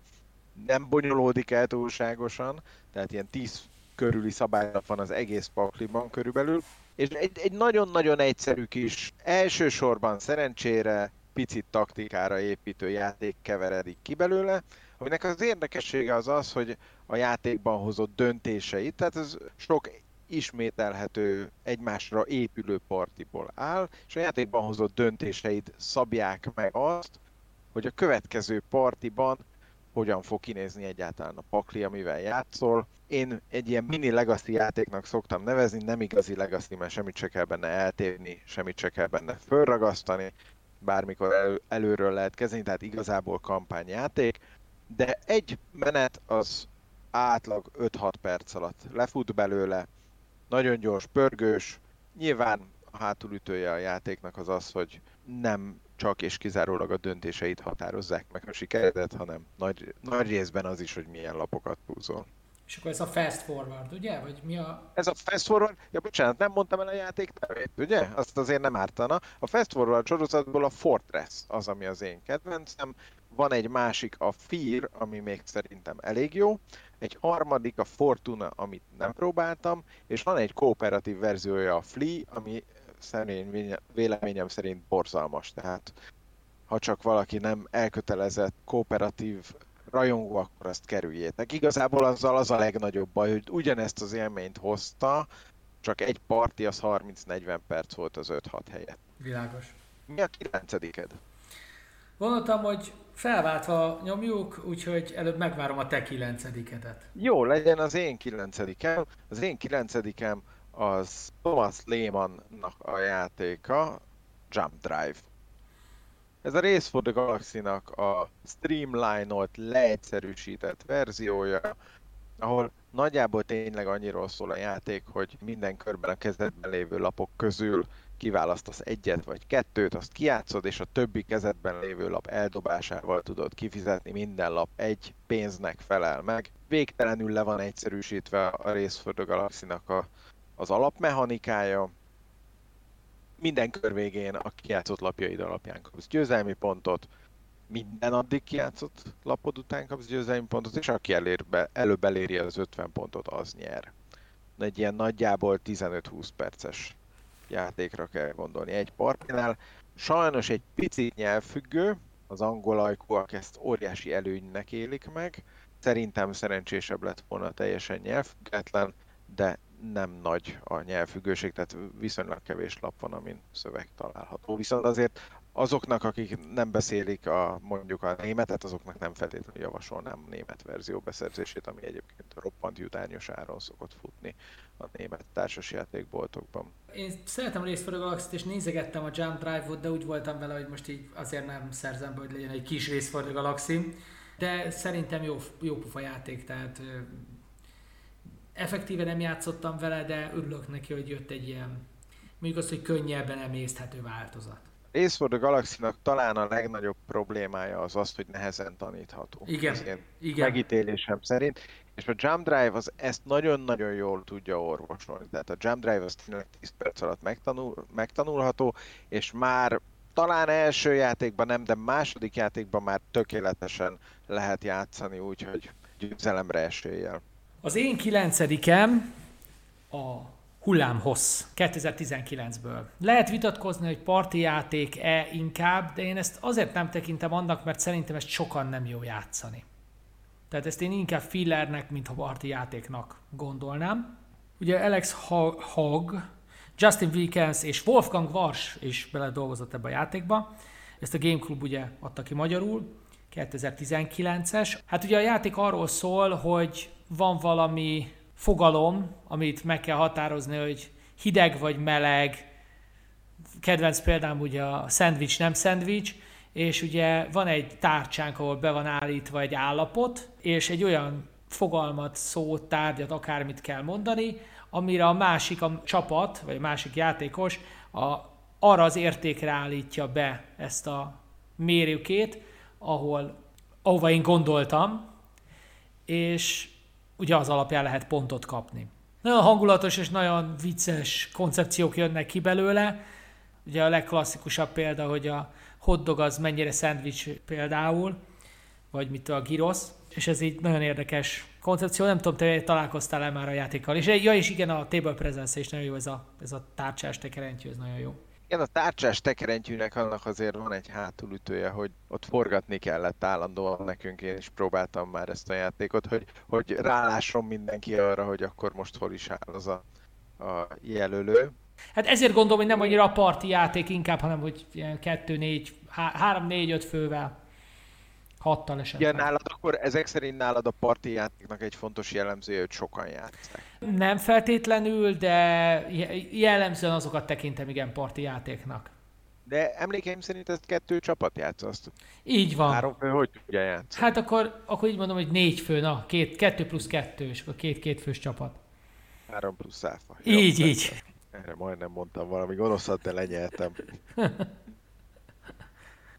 nem bonyolódik el túlságosan, tehát ilyen 10 körüli szabálylap van az egész pakliban körülbelül, és egy, egy nagyon-nagyon egyszerű kis, elsősorban szerencsére picit taktikára építő játék keveredik ki belőle, aminek az érdekessége az az, hogy a játékban hozott döntéseit, tehát ez sok ismételhető, egymásra épülő partiból áll, és a játékban hozott döntéseid szabják meg azt, hogy a következő partiban hogyan fog kinézni egyáltalán a pakli, amivel játszol. Én egy ilyen mini legacy játéknak szoktam nevezni, nem igazi legacy, mert semmit se kell benne eltérni, semmit se kell benne fölragasztani, bármikor elő, előről lehet kezdeni, tehát igazából kampányjáték, de egy menet az átlag 5-6 perc alatt lefut belőle, nagyon gyors, pörgős, nyilván a hátulütője a játéknak az az, hogy nem csak és kizárólag a döntéseit határozzák meg a sikeredet, hanem nagy, nagy részben az is, hogy milyen lapokat húzol. És akkor ez a fast forward, ugye? Vagy mi a... Ez a fast forward, ja bocsánat, nem mondtam el a játék nevét, ugye? Azt azért nem ártana. A fast forward sorozatból a Fortress az, ami az én kedvencem. Van egy másik, a Fear, ami még szerintem elég jó. Egy harmadik, a Fortuna, amit nem próbáltam. És van egy kooperatív verziója, a Flea, ami szerint, véleményem szerint borzalmas. Tehát ha csak valaki nem elkötelezett kooperatív rajongó, akkor azt kerüljétek. Igazából azzal az a legnagyobb baj, hogy ugyanezt az élményt hozta, csak egy parti az 30-40 perc volt az 5-6 helyet. Világos. Mi a kilencediked? Gondoltam, hogy felváltva nyomjuk, úgyhogy előbb megvárom a te kilencedikedet. Jó, legyen az én kilencedikem. Az én kilencedikem az Thomas Lehmannak a játéka, Jump Drive. Ez a Race for the Galaxy-nak a streamline-olt, leegyszerűsített verziója, ahol nagyjából tényleg annyiról szól a játék, hogy minden körben a kezedben lévő lapok közül kiválasztasz egyet vagy kettőt, azt kiátszod, és a többi kezedben lévő lap eldobásával tudod kifizetni, minden lap egy pénznek felel meg. Végtelenül le van egyszerűsítve a Race for the a, az alapmechanikája, minden kör végén a kijátszott lapjaid alapján kapsz győzelmi pontot, minden addig kijátszott lapod után kapsz győzelmi pontot, és aki elér be, előbb eléri az 50 pontot, az nyer. Egy ilyen nagyjából 15-20 perces játékra kell gondolni egy partnál. Sajnos egy picit nyelvfüggő, az angol ajkúak ezt óriási előnynek élik meg. Szerintem szerencsésebb lett volna teljesen nyelvfüggetlen, de nem nagy a nyelvfüggőség, tehát viszonylag kevés lap van, amin szöveg található. Viszont azért azoknak, akik nem beszélik a, mondjuk a németet, azoknak nem feltétlenül javasolnám a német verzió beszerzését, ami egyébként roppant jutányos áron szokott futni a német társasjátékboltokban. Én szeretem részt a galaxy és nézegettem a Jump Drive-ot, de úgy voltam vele, hogy most így azért nem szerzem be, hogy legyen egy kis rész the Galaxy. De szerintem jó, jó pufa játék, tehát effektíve nem játszottam vele, de örülök neki, hogy jött egy ilyen, mondjuk azt, hogy könnyebben emészthető változat. Ace for the galaxy talán a legnagyobb problémája az az, hogy nehezen tanítható. Igen, Ez igen. Megítélésem szerint. És a Jump Drive az ezt nagyon-nagyon jól tudja orvosolni. Tehát a Jump Drive az tényleg 10 perc alatt megtanul, megtanulható, és már talán első játékban nem, de második játékban már tökéletesen lehet játszani, úgyhogy győzelemre eséllyel. Az én kilencedikem a hullámhossz 2019-ből. Lehet vitatkozni, hogy parti játék-e inkább, de én ezt azért nem tekintem annak, mert szerintem ezt sokan nem jó játszani. Tehát ezt én inkább fillernek, mint a parti játéknak gondolnám. Ugye Alex Hogg, Justin Wilkins és Wolfgang Vars is bele dolgozott ebbe a játékba. Ezt a Game Club ugye adta ki magyarul, 2019-es. Hát ugye a játék arról szól, hogy van valami fogalom, amit meg kell határozni, hogy hideg vagy meleg, kedvenc példám ugye a szendvics, nem szendvics, és ugye van egy tárcsánk, ahol be van állítva egy állapot, és egy olyan fogalmat, szót, tárgyat, akármit kell mondani, amire a másik a csapat, vagy a másik játékos a, arra az értékre állítja be ezt a mérőkét, ahol, ahova én gondoltam, és ugye az alapján lehet pontot kapni. Nagyon hangulatos és nagyon vicces koncepciók jönnek ki belőle. Ugye a legklasszikusabb példa, hogy a hotdog az mennyire szendvics például, vagy mit a girosz, és ez így nagyon érdekes koncepció, nem tudom, te találkoztál-e már a játékkal. És ja, és igen, a table presence is nagyon jó, ez a, ez a tárcsás tekerentyű, ez nagyon jó. Igen, a tárcsás tekerentyűnek annak azért van egy hátulütője, hogy ott forgatni kellett állandóan nekünk, én is próbáltam már ezt a játékot, hogy, hogy rálásson mindenki arra, hogy akkor most hol is áll az a, a jelölő. Hát ezért gondolom, hogy nem annyira a parti játék inkább, hanem hogy ilyen 2, 4, 3, 4, 5 fővel Hattal esetleg. Igen, nálad akkor ezek szerint nálad a parti játéknak egy fontos jellemzője, hogy sokan játszák. Nem feltétlenül, de jellemzően azokat tekintem igen parti játéknak. De emlékeim szerint ezt kettő csapat játszott. Így van. Három fő hogy tudja játszani? Hát akkor, akkor így mondom, hogy négy fő, na, két, kettő plusz kettő, és akkor két-két fős csapat. Három plusz áfa. Így, Jó, így. Erre majdnem mondtam valami gonoszat, de lenyeltem.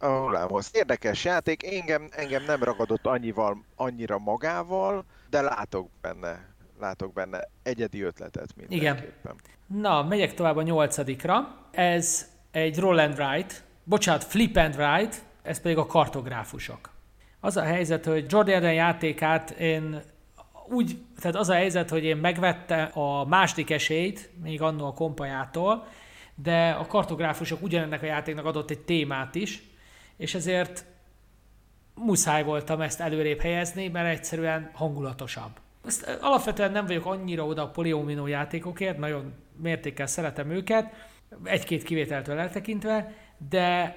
Hullámhoz. Érdekes játék, engem, engem nem ragadott annyival, annyira magával, de látok benne, látok benne egyedi ötletet mindenképpen. Igen. Na, megyek tovább a nyolcadikra. Ez egy roll and write, bocsánat, flip and write, ez pedig a kartográfusok. Az a helyzet, hogy Jordan Eden játékát én úgy, tehát az a helyzet, hogy én megvettem a második esélyt, még annó a kompajától, de a kartográfusok ugyanennek a játéknak adott egy témát is, és ezért muszáj voltam ezt előrébb helyezni, mert egyszerűen hangulatosabb. Ezt alapvetően nem vagyok annyira oda a poliomino játékokért, nagyon mértékkel szeretem őket, egy-két kivételtől eltekintve, de,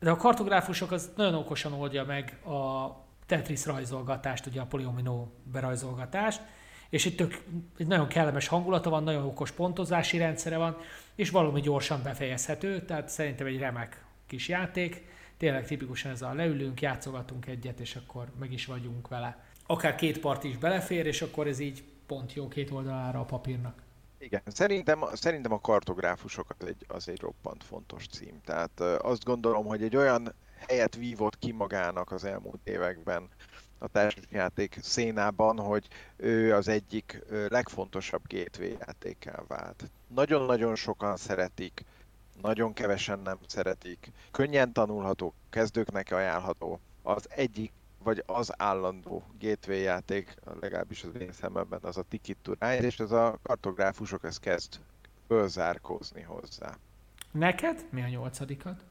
de a kartográfusok az nagyon okosan oldja meg a Tetris rajzolgatást, ugye a poliomino berajzolgatást, és itt tök, egy nagyon kellemes hangulata van, nagyon okos pontozási rendszere van, és valami gyorsan befejezhető, tehát szerintem egy remek kis játék. Tényleg tipikusan ez a leülünk, játszogatunk egyet, és akkor meg is vagyunk vele. Akár két part is belefér, és akkor ez így pont jó két oldalára a papírnak. Igen, szerintem, szerintem a kartográfusok az egy, az egy roppant fontos cím. Tehát azt gondolom, hogy egy olyan helyet vívott ki magának az elmúlt években a társasjáték szénában, hogy ő az egyik legfontosabb gateway játékkel vált. Nagyon-nagyon sokan szeretik, nagyon kevesen nem szeretik, könnyen tanulható, kezdőknek ajánlható. Az egyik vagy az állandó gateway játék, legalábbis az én szememben az a Ticket to Ride, és ez a kartográfusok ez kezd fölzárkózni hozzá. Neked? Mi a nyolcadikat?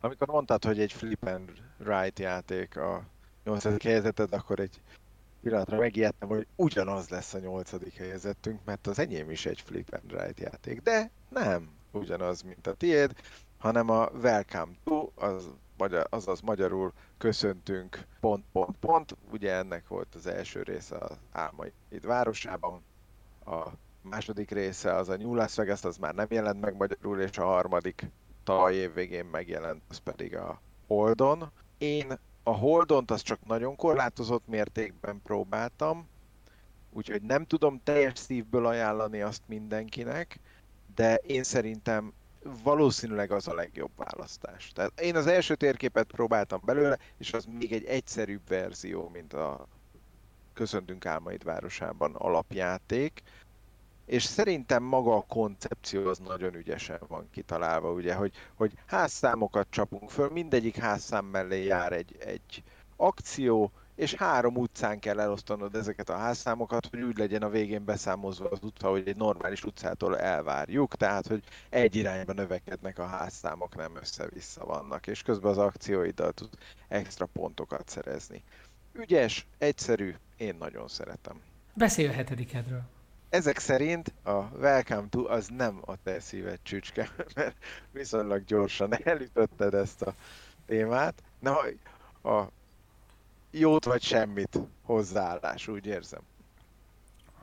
Amikor mondtad, hogy egy flip and ride játék a nyolcadik helyezeted, akkor egy pillanatra megijedtem, hogy ugyanaz lesz a nyolcadik helyezettünk, mert az enyém is egy flip and ride játék. De nem ugyanaz, mint a tiéd, hanem a Welcome to, az azaz magyarul köszöntünk pont, pont, pont. Ugye ennek volt az első része az Álmaid városában, a második része az a New Las Vegas, az már nem jelent meg magyarul, és a harmadik tavaly év végén megjelent, az pedig a Holdon. Én a Holdont az csak nagyon korlátozott mértékben próbáltam, úgyhogy nem tudom teljes szívből ajánlani azt mindenkinek, de én szerintem valószínűleg az a legjobb választás. Tehát én az első térképet próbáltam belőle, és az még egy egyszerűbb verzió, mint a Köszöntünk Álmaid városában alapjáték, és szerintem maga a koncepció az nagyon ügyesen van kitalálva, ugye, hogy, hogy házszámokat csapunk föl, mindegyik házszám mellé jár egy, egy akció, és három utcán kell elosztanod ezeket a házszámokat, hogy úgy legyen a végén beszámozva az utca, hogy egy normális utcától elvárjuk, tehát hogy egy irányba növekednek a házszámok, nem össze-vissza vannak, és közben az akcióiddal tud extra pontokat szerezni. Ügyes, egyszerű, én nagyon szeretem. Beszélj a hetedikedről. Ezek szerint a Welcome to az nem a te szíved csücske, mert viszonylag gyorsan elütötted ezt a témát. Na, a jót vagy semmit hozzáállás, úgy érzem.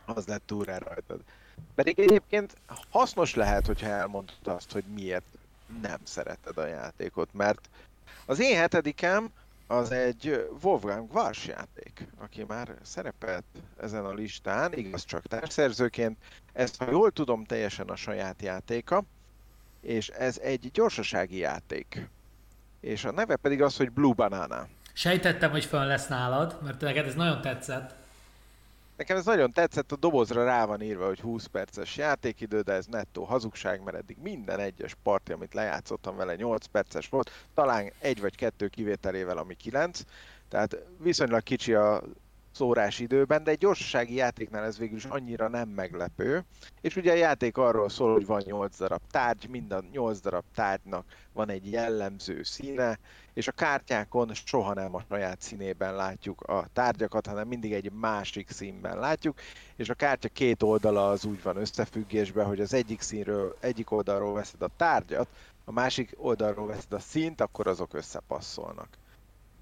Az lett túl rajtad. Pedig egyébként hasznos lehet, hogyha elmondod azt, hogy miért nem szereted a játékot, mert az én hetedikem az egy Wolfgang Vars játék, aki már szerepelt ezen a listán, igaz csak társszerzőként. Ez, ha jól tudom, teljesen a saját játéka, és ez egy gyorsasági játék. És a neve pedig az, hogy Blue Banana. Sejtettem, hogy fönn lesz nálad, mert neked ez nagyon tetszett. Nekem ez nagyon tetszett, a dobozra rá van írva, hogy 20 perces játékidő, de ez nettó hazugság, mert eddig minden egyes parti, amit lejátszottam vele 8 perces volt, talán egy vagy kettő kivételével, ami 9, tehát viszonylag kicsi a szórás időben, de egy gyorsasági játéknál ez végül is annyira nem meglepő. És ugye a játék arról szól, hogy van 8 darab tárgy, minden 8 darab tárgynak van egy jellemző színe, és a kártyákon soha nem a saját színében látjuk a tárgyakat, hanem mindig egy másik színben látjuk, és a kártya két oldala az úgy van összefüggésben, hogy az egyik színről, egyik oldalról veszed a tárgyat, a másik oldalról veszed a színt, akkor azok összepasszolnak.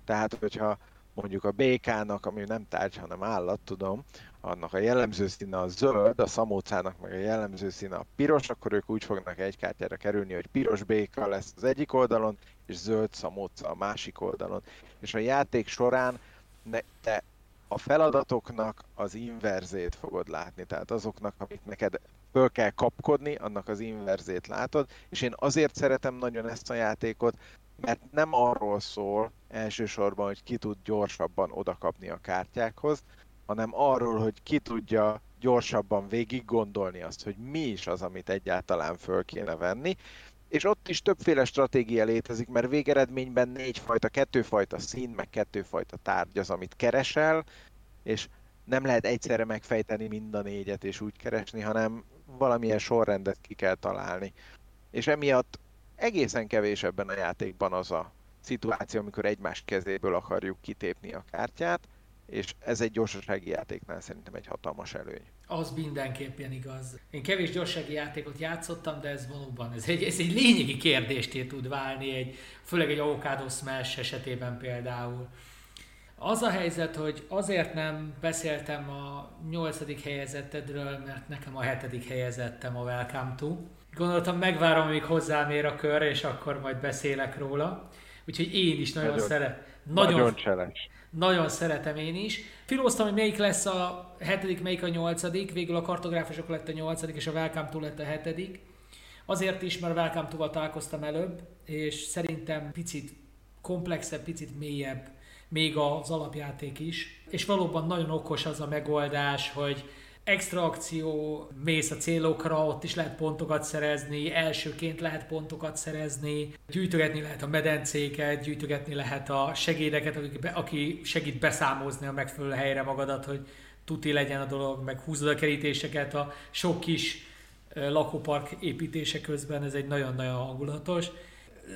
Tehát, hogyha mondjuk a békának, ami nem tárgy, hanem állat, tudom, annak a jellemző színe a zöld, a szamócának meg a jellemző színe a piros, akkor ők úgy fognak egy kártyára kerülni, hogy piros béka lesz az egyik oldalon, és zöld szamóca a másik oldalon. És a játék során ne, te a feladatoknak az inverzét fogod látni, tehát azoknak, amit neked föl kell kapkodni, annak az inverzét látod, és én azért szeretem nagyon ezt a játékot, mert nem arról szól elsősorban, hogy ki tud gyorsabban odakapni a kártyákhoz, hanem arról, hogy ki tudja gyorsabban végig gondolni azt, hogy mi is az, amit egyáltalán föl kéne venni, és ott is többféle stratégia létezik, mert végeredményben négyfajta, kettőfajta szín, meg kettőfajta tárgy az, amit keresel, és nem lehet egyszerre megfejteni mind a négyet és úgy keresni, hanem valamilyen sorrendet ki kell találni. És emiatt egészen kevés ebben a játékban az a szituáció, amikor egymás kezéből akarjuk kitépni a kártyát, és ez egy gyorsasági játéknál szerintem egy hatalmas előny. Az mindenképpen igaz. Én kevés gyorsasági játékot játszottam, de ez valóban, ez egy, ez egy lényegi kérdést tud válni, egy, főleg egy Avocado Smash esetében például. Az a helyzet, hogy azért nem beszéltem a nyolcadik helyezettedről, mert nekem a hetedik helyezettem a Welcome to. Gondoltam, megvárom, amíg hozzám ér a kör, és akkor majd beszélek róla. Úgyhogy én is nagyon, nagyon szeret. Nagyon, nagyon challenge. Nagyon szeretem én is. Filóztam, hogy melyik lesz a hetedik, melyik a nyolcadik. Végül a kartográfusok lett a nyolcadik, és a Welcome to lett a hetedik. Azért is, mert a Welcome to találkoztam előbb, és szerintem picit komplexebb, picit mélyebb még az alapjáték is. És valóban nagyon okos az a megoldás, hogy extra akció, mész a célokra, ott is lehet pontokat szerezni, elsőként lehet pontokat szerezni, gyűjtögetni lehet a medencéket, gyűjtögetni lehet a segédeket, aki segít beszámozni a megfelelő helyre magadat, hogy tuti legyen a dolog, meg húzod a kerítéseket a sok kis lakópark építése közben, ez egy nagyon-nagyon hangulatos.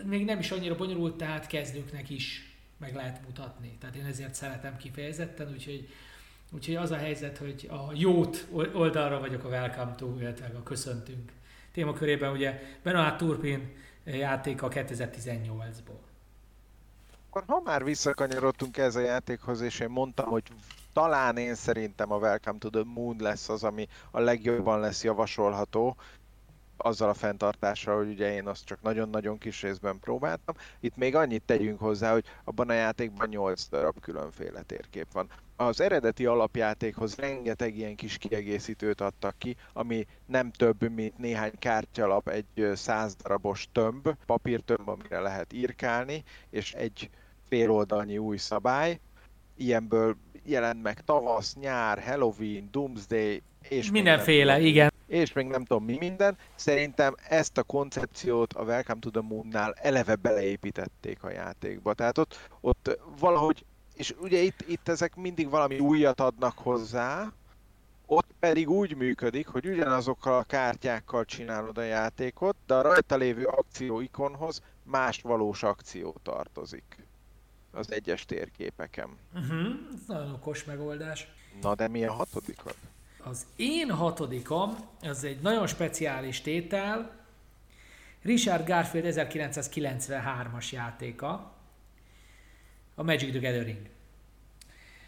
Még nem is annyira bonyolult, tehát kezdőknek is meg lehet mutatni. Tehát én ezért szeretem kifejezetten, úgyhogy Úgyhogy az a helyzet, hogy a jót oldalra vagyok a welcome to, illetve a köszöntünk témakörében ugye Benoit Turpin játéka 2018-ból. Akkor ha már visszakanyarodtunk ez a játékhoz, és én mondtam, hogy talán én szerintem a Welcome to the Moon lesz az, ami a legjobban lesz javasolható, azzal a fenntartással, hogy ugye én azt csak nagyon-nagyon kis részben próbáltam. Itt még annyit tegyünk hozzá, hogy abban a játékban 8 darab különféle térkép van. Az eredeti alapjátékhoz rengeteg ilyen kis kiegészítőt adtak ki, ami nem több, mint néhány kártyalap, egy 100 darabos tömb, papírtömb, amire lehet írkálni, és egy féloldalnyi új szabály. Ilyenből jelent meg tavasz, nyár, Halloween, Doomsday, és mindenféle, igen és még nem tudom mi minden. Szerintem ezt a koncepciót a Welcome to the Moon-nál eleve beleépítették a játékba. Tehát ott, ott valahogy, és ugye itt, itt ezek mindig valami újat adnak hozzá, ott pedig úgy működik, hogy ugyanazokkal a kártyákkal csinálod a játékot, de a rajta lévő akció ikonhoz más valós akció tartozik az egyes térképeken. Uh-huh, ez nagyon okos megoldás. Na de mi a hatodikod? Az én hatodikom, az egy nagyon speciális tétel, Richard Garfield 1993-as játéka, a Magic the Gathering.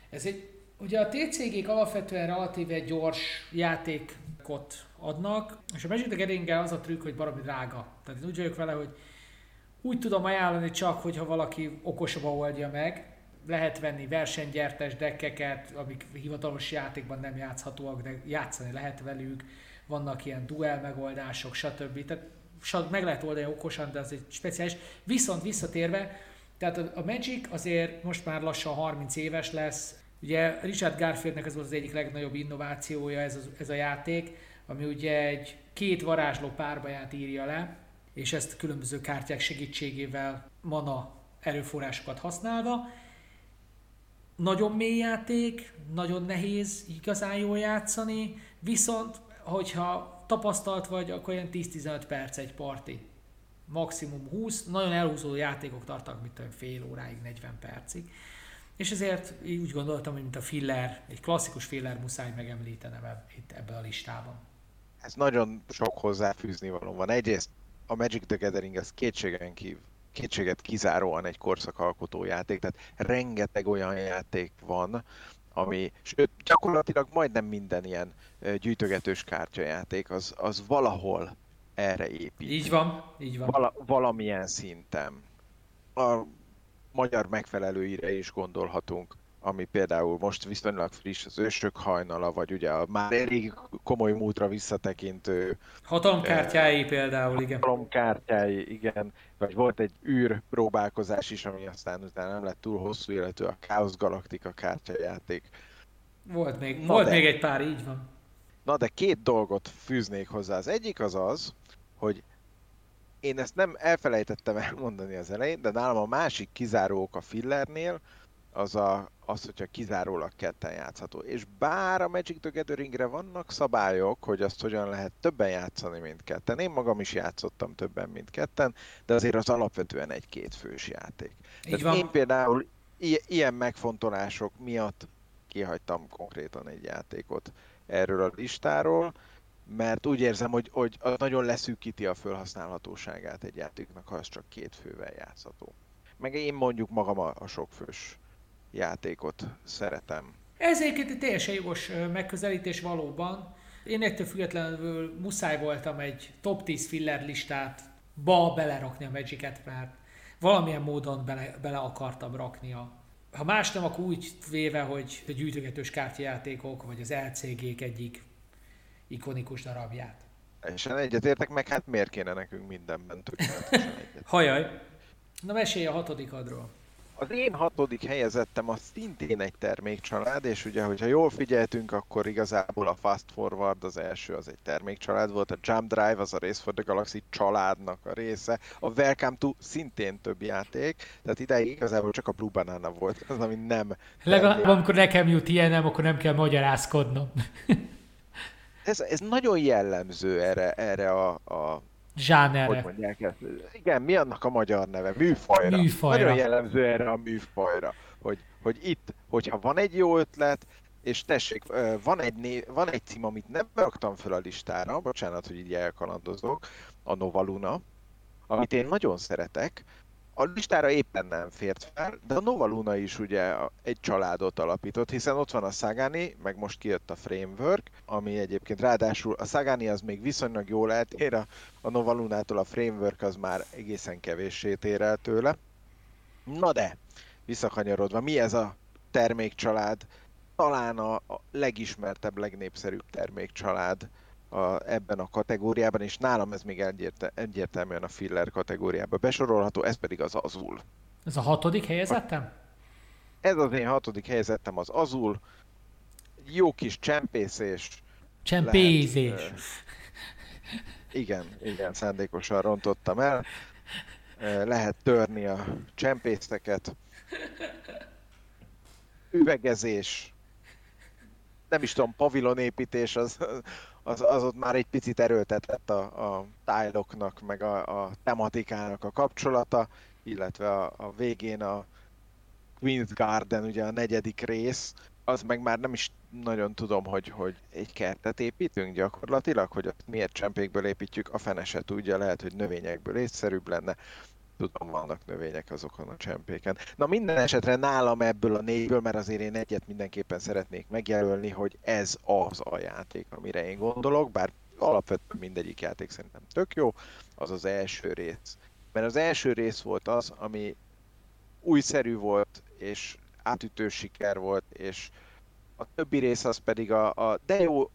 Ez egy, ugye a TCG-k alapvetően relatíve gyors játékot adnak, és a Magic the gathering az a trükk, hogy baromi drága. Tehát én úgy vagyok vele, hogy úgy tudom ajánlani csak, hogyha valaki okosabban oldja meg, lehet venni versenygyertes dekkeket, amik hivatalos játékban nem játszhatóak, de játszani lehet velük, vannak ilyen duel megoldások, stb. Tehát meg lehet oldani okosan, de az egy speciális. Viszont visszatérve, tehát a Magic azért most már lassan 30 éves lesz. Ugye Richard Garfieldnek ez volt az egyik legnagyobb innovációja ez a, ez a játék, ami ugye egy két varázsló párbaját írja le, és ezt különböző kártyák segítségével mana erőforrásokat használva, nagyon mély játék, nagyon nehéz igazán jól játszani, viszont hogyha tapasztalt vagy, akkor olyan 10-15 perc egy parti. Maximum 20, nagyon elhúzó játékok tartanak, mint olyan fél óráig, 40 percig. És ezért úgy gondoltam, hogy mint a filler, egy klasszikus filler muszáj megemlítenem itt ebben a listában. Ez nagyon sok hozzáfűzni való van. Egyrészt a Magic the Gathering az kétségen kívül kétséget kizáróan egy korszakalkotó játék, tehát rengeteg olyan játék van, ami, sőt, gyakorlatilag majdnem minden ilyen gyűjtögetős kártyajáték, az, az valahol erre épít. Így van, így van. Vala, valamilyen szinten. A magyar megfelelőire is gondolhatunk, ami például most viszonylag friss, az ősök hajnala, vagy ugye a már elég komoly múltra visszatekintő... Hatalomkártyái eh, például, igen. Hatalomkártyái, igen. Vagy volt egy űr próbálkozás is, ami aztán utána nem lett túl hosszú életű, a Chaos Galactica kártyajáték. Volt még, Na volt de, még egy pár, így van. Na de két dolgot fűznék hozzá. Az egyik az az, hogy én ezt nem elfelejtettem elmondani az elején, de nálam a másik kizárók a fillernél, az a, az, hogyha kizárólag ketten játszható. És bár a Magic the Gatheringre vannak szabályok, hogy azt hogyan lehet többen játszani, mint ketten. Én magam is játszottam többen, mint ketten, de azért az alapvetően egy kétfős játék. Így van. Én például i- ilyen megfontolások miatt kihagytam konkrétan egy játékot erről a listáról, mert úgy érzem, hogy, hogy nagyon leszűkíti a felhasználhatóságát egy játéknak, ha az csak két fővel játszható. Meg én mondjuk magam a, a sokfős játékot szeretem. Ez egyébként egy teljesen jogos megközelítés valóban. Én ettől függetlenül muszáj voltam egy top 10 filler listát ba belerakni a Magic-et, mert valamilyen módon bele, bele akartam rakni a ha más nem, akkor úgy véve, hogy a gyűjtögetős kártyajátékok, vagy az LCG-k egyik ikonikus darabját. Teljesen egyetértek, meg hát miért kéne nekünk mindenben tökéletesen egyet. Hajaj! Na mesélj a hatodikadról. Az én hatodik helyezettem az szintén egy termékcsalád, és ugye, hogyha jól figyeltünk, akkor igazából a Fast Forward az első, az egy termékcsalád volt, a Jump Drive az a Race for the Galaxy családnak a része, a Welcome to szintén több játék, tehát ideig igazából csak a Blue Banana volt, az, ami nem... Legalább amikor nekem jut ilyenem, akkor nem kell magyarázkodnom. ez, ez nagyon jellemző erre, erre a, a Zsánerre. Hogy mondják ezt? Igen, mi annak a magyar neve? Műfajra. Műfajra. Nagyon jellemző erre a műfajra, hogy, hogy itt, hogyha van egy jó ötlet, és tessék, van egy, né- van egy cím, amit nem raktam fel a listára, bocsánat, hogy így elkalandozok, a Novaluna, amit én nagyon szeretek, a listára éppen nem fért fel, de a Nova Luna is ugye egy családot alapított, hiszen ott van a Sagani, meg most kijött a Framework, ami egyébként ráadásul a Sagani az még viszonylag jól eltér, a, a Nova Lunától a Framework az már egészen kevéssé tér el tőle. Na de, visszakanyarodva, mi ez a termékcsalád? Talán a, a legismertebb, legnépszerűbb termékcsalád a, ebben a kategóriában, és nálam ez még egyértel, egyértelműen a filler kategóriába besorolható, ez pedig az azul. Ez a hatodik helyezettem? Ez az én hatodik helyezettem az azul. Jó kis csempészés. Csempézés. Lehet, igen, igen, szándékosan rontottam el. Lehet törni a csempészteket. Üvegezés. Nem is tudom, pavilonépítés az, az, az ott már egy picit erőltetett a, a tájloknak, meg a, a tematikának a kapcsolata, illetve a, a végén a Queen's Garden, ugye a negyedik rész, az meg már nem is nagyon tudom, hogy, hogy egy kertet építünk gyakorlatilag, hogy azt miért csempékből építjük, a fene se tudja, lehet, hogy növényekből észszerűbb lenne. Tudom, vannak növények azokon a csempéken. Na minden esetre nálam ebből a négyből, mert azért én egyet mindenképpen szeretnék megjelölni, hogy ez az a játék, amire én gondolok, bár alapvetően mindegyik játék szerintem tök jó, az az első rész. Mert az első rész volt az, ami újszerű volt, és átütő siker volt, és a többi rész az pedig a, a de jó,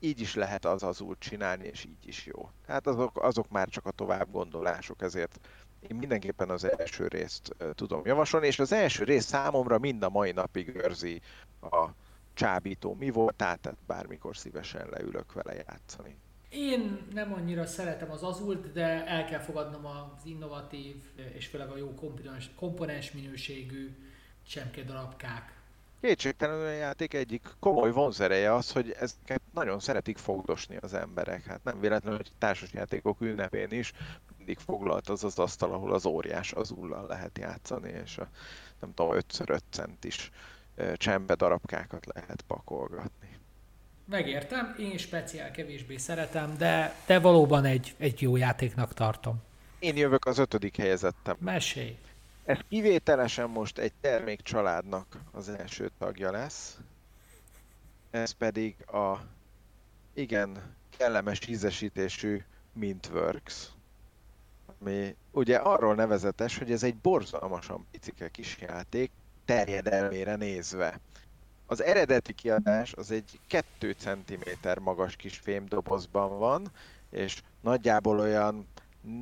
így is lehet az az út csinálni, és így is jó. Tehát azok, azok már csak a tovább gondolások, ezért én mindenképpen az első részt tudom javasolni, és az első rész számomra mind a mai napig őrzi a csábító mi volt, tehát bármikor szívesen leülök vele játszani. Én nem annyira szeretem az azult, de el kell fogadnom az innovatív és főleg a jó komponens, komponens minőségű csemke darabkák. Kétségtelenül a játék egyik komoly vonzereje az, hogy ezeket nagyon szeretik fogdosni az emberek. Hát nem véletlenül, hogy társasjátékok ünnepén is mindig foglalt az az asztal, ahol az óriás azullal lehet játszani, és a nem tudom, 5x5 centis csembe darabkákat lehet pakolgatni. Megértem, én speciál kevésbé szeretem, de, de valóban egy, egy jó játéknak tartom. Én jövök az ötödik helyezettem. Mesélj! Ez kivételesen most egy termékcsaládnak az első tagja lesz. Ez pedig a igen kellemes ízesítésű Mintworks. Ami ugye arról nevezetes, hogy ez egy borzalmasan picike kis játék, terjedelmére nézve. Az eredeti kiadás az egy 2 cm magas kis fémdobozban van, és nagyjából olyan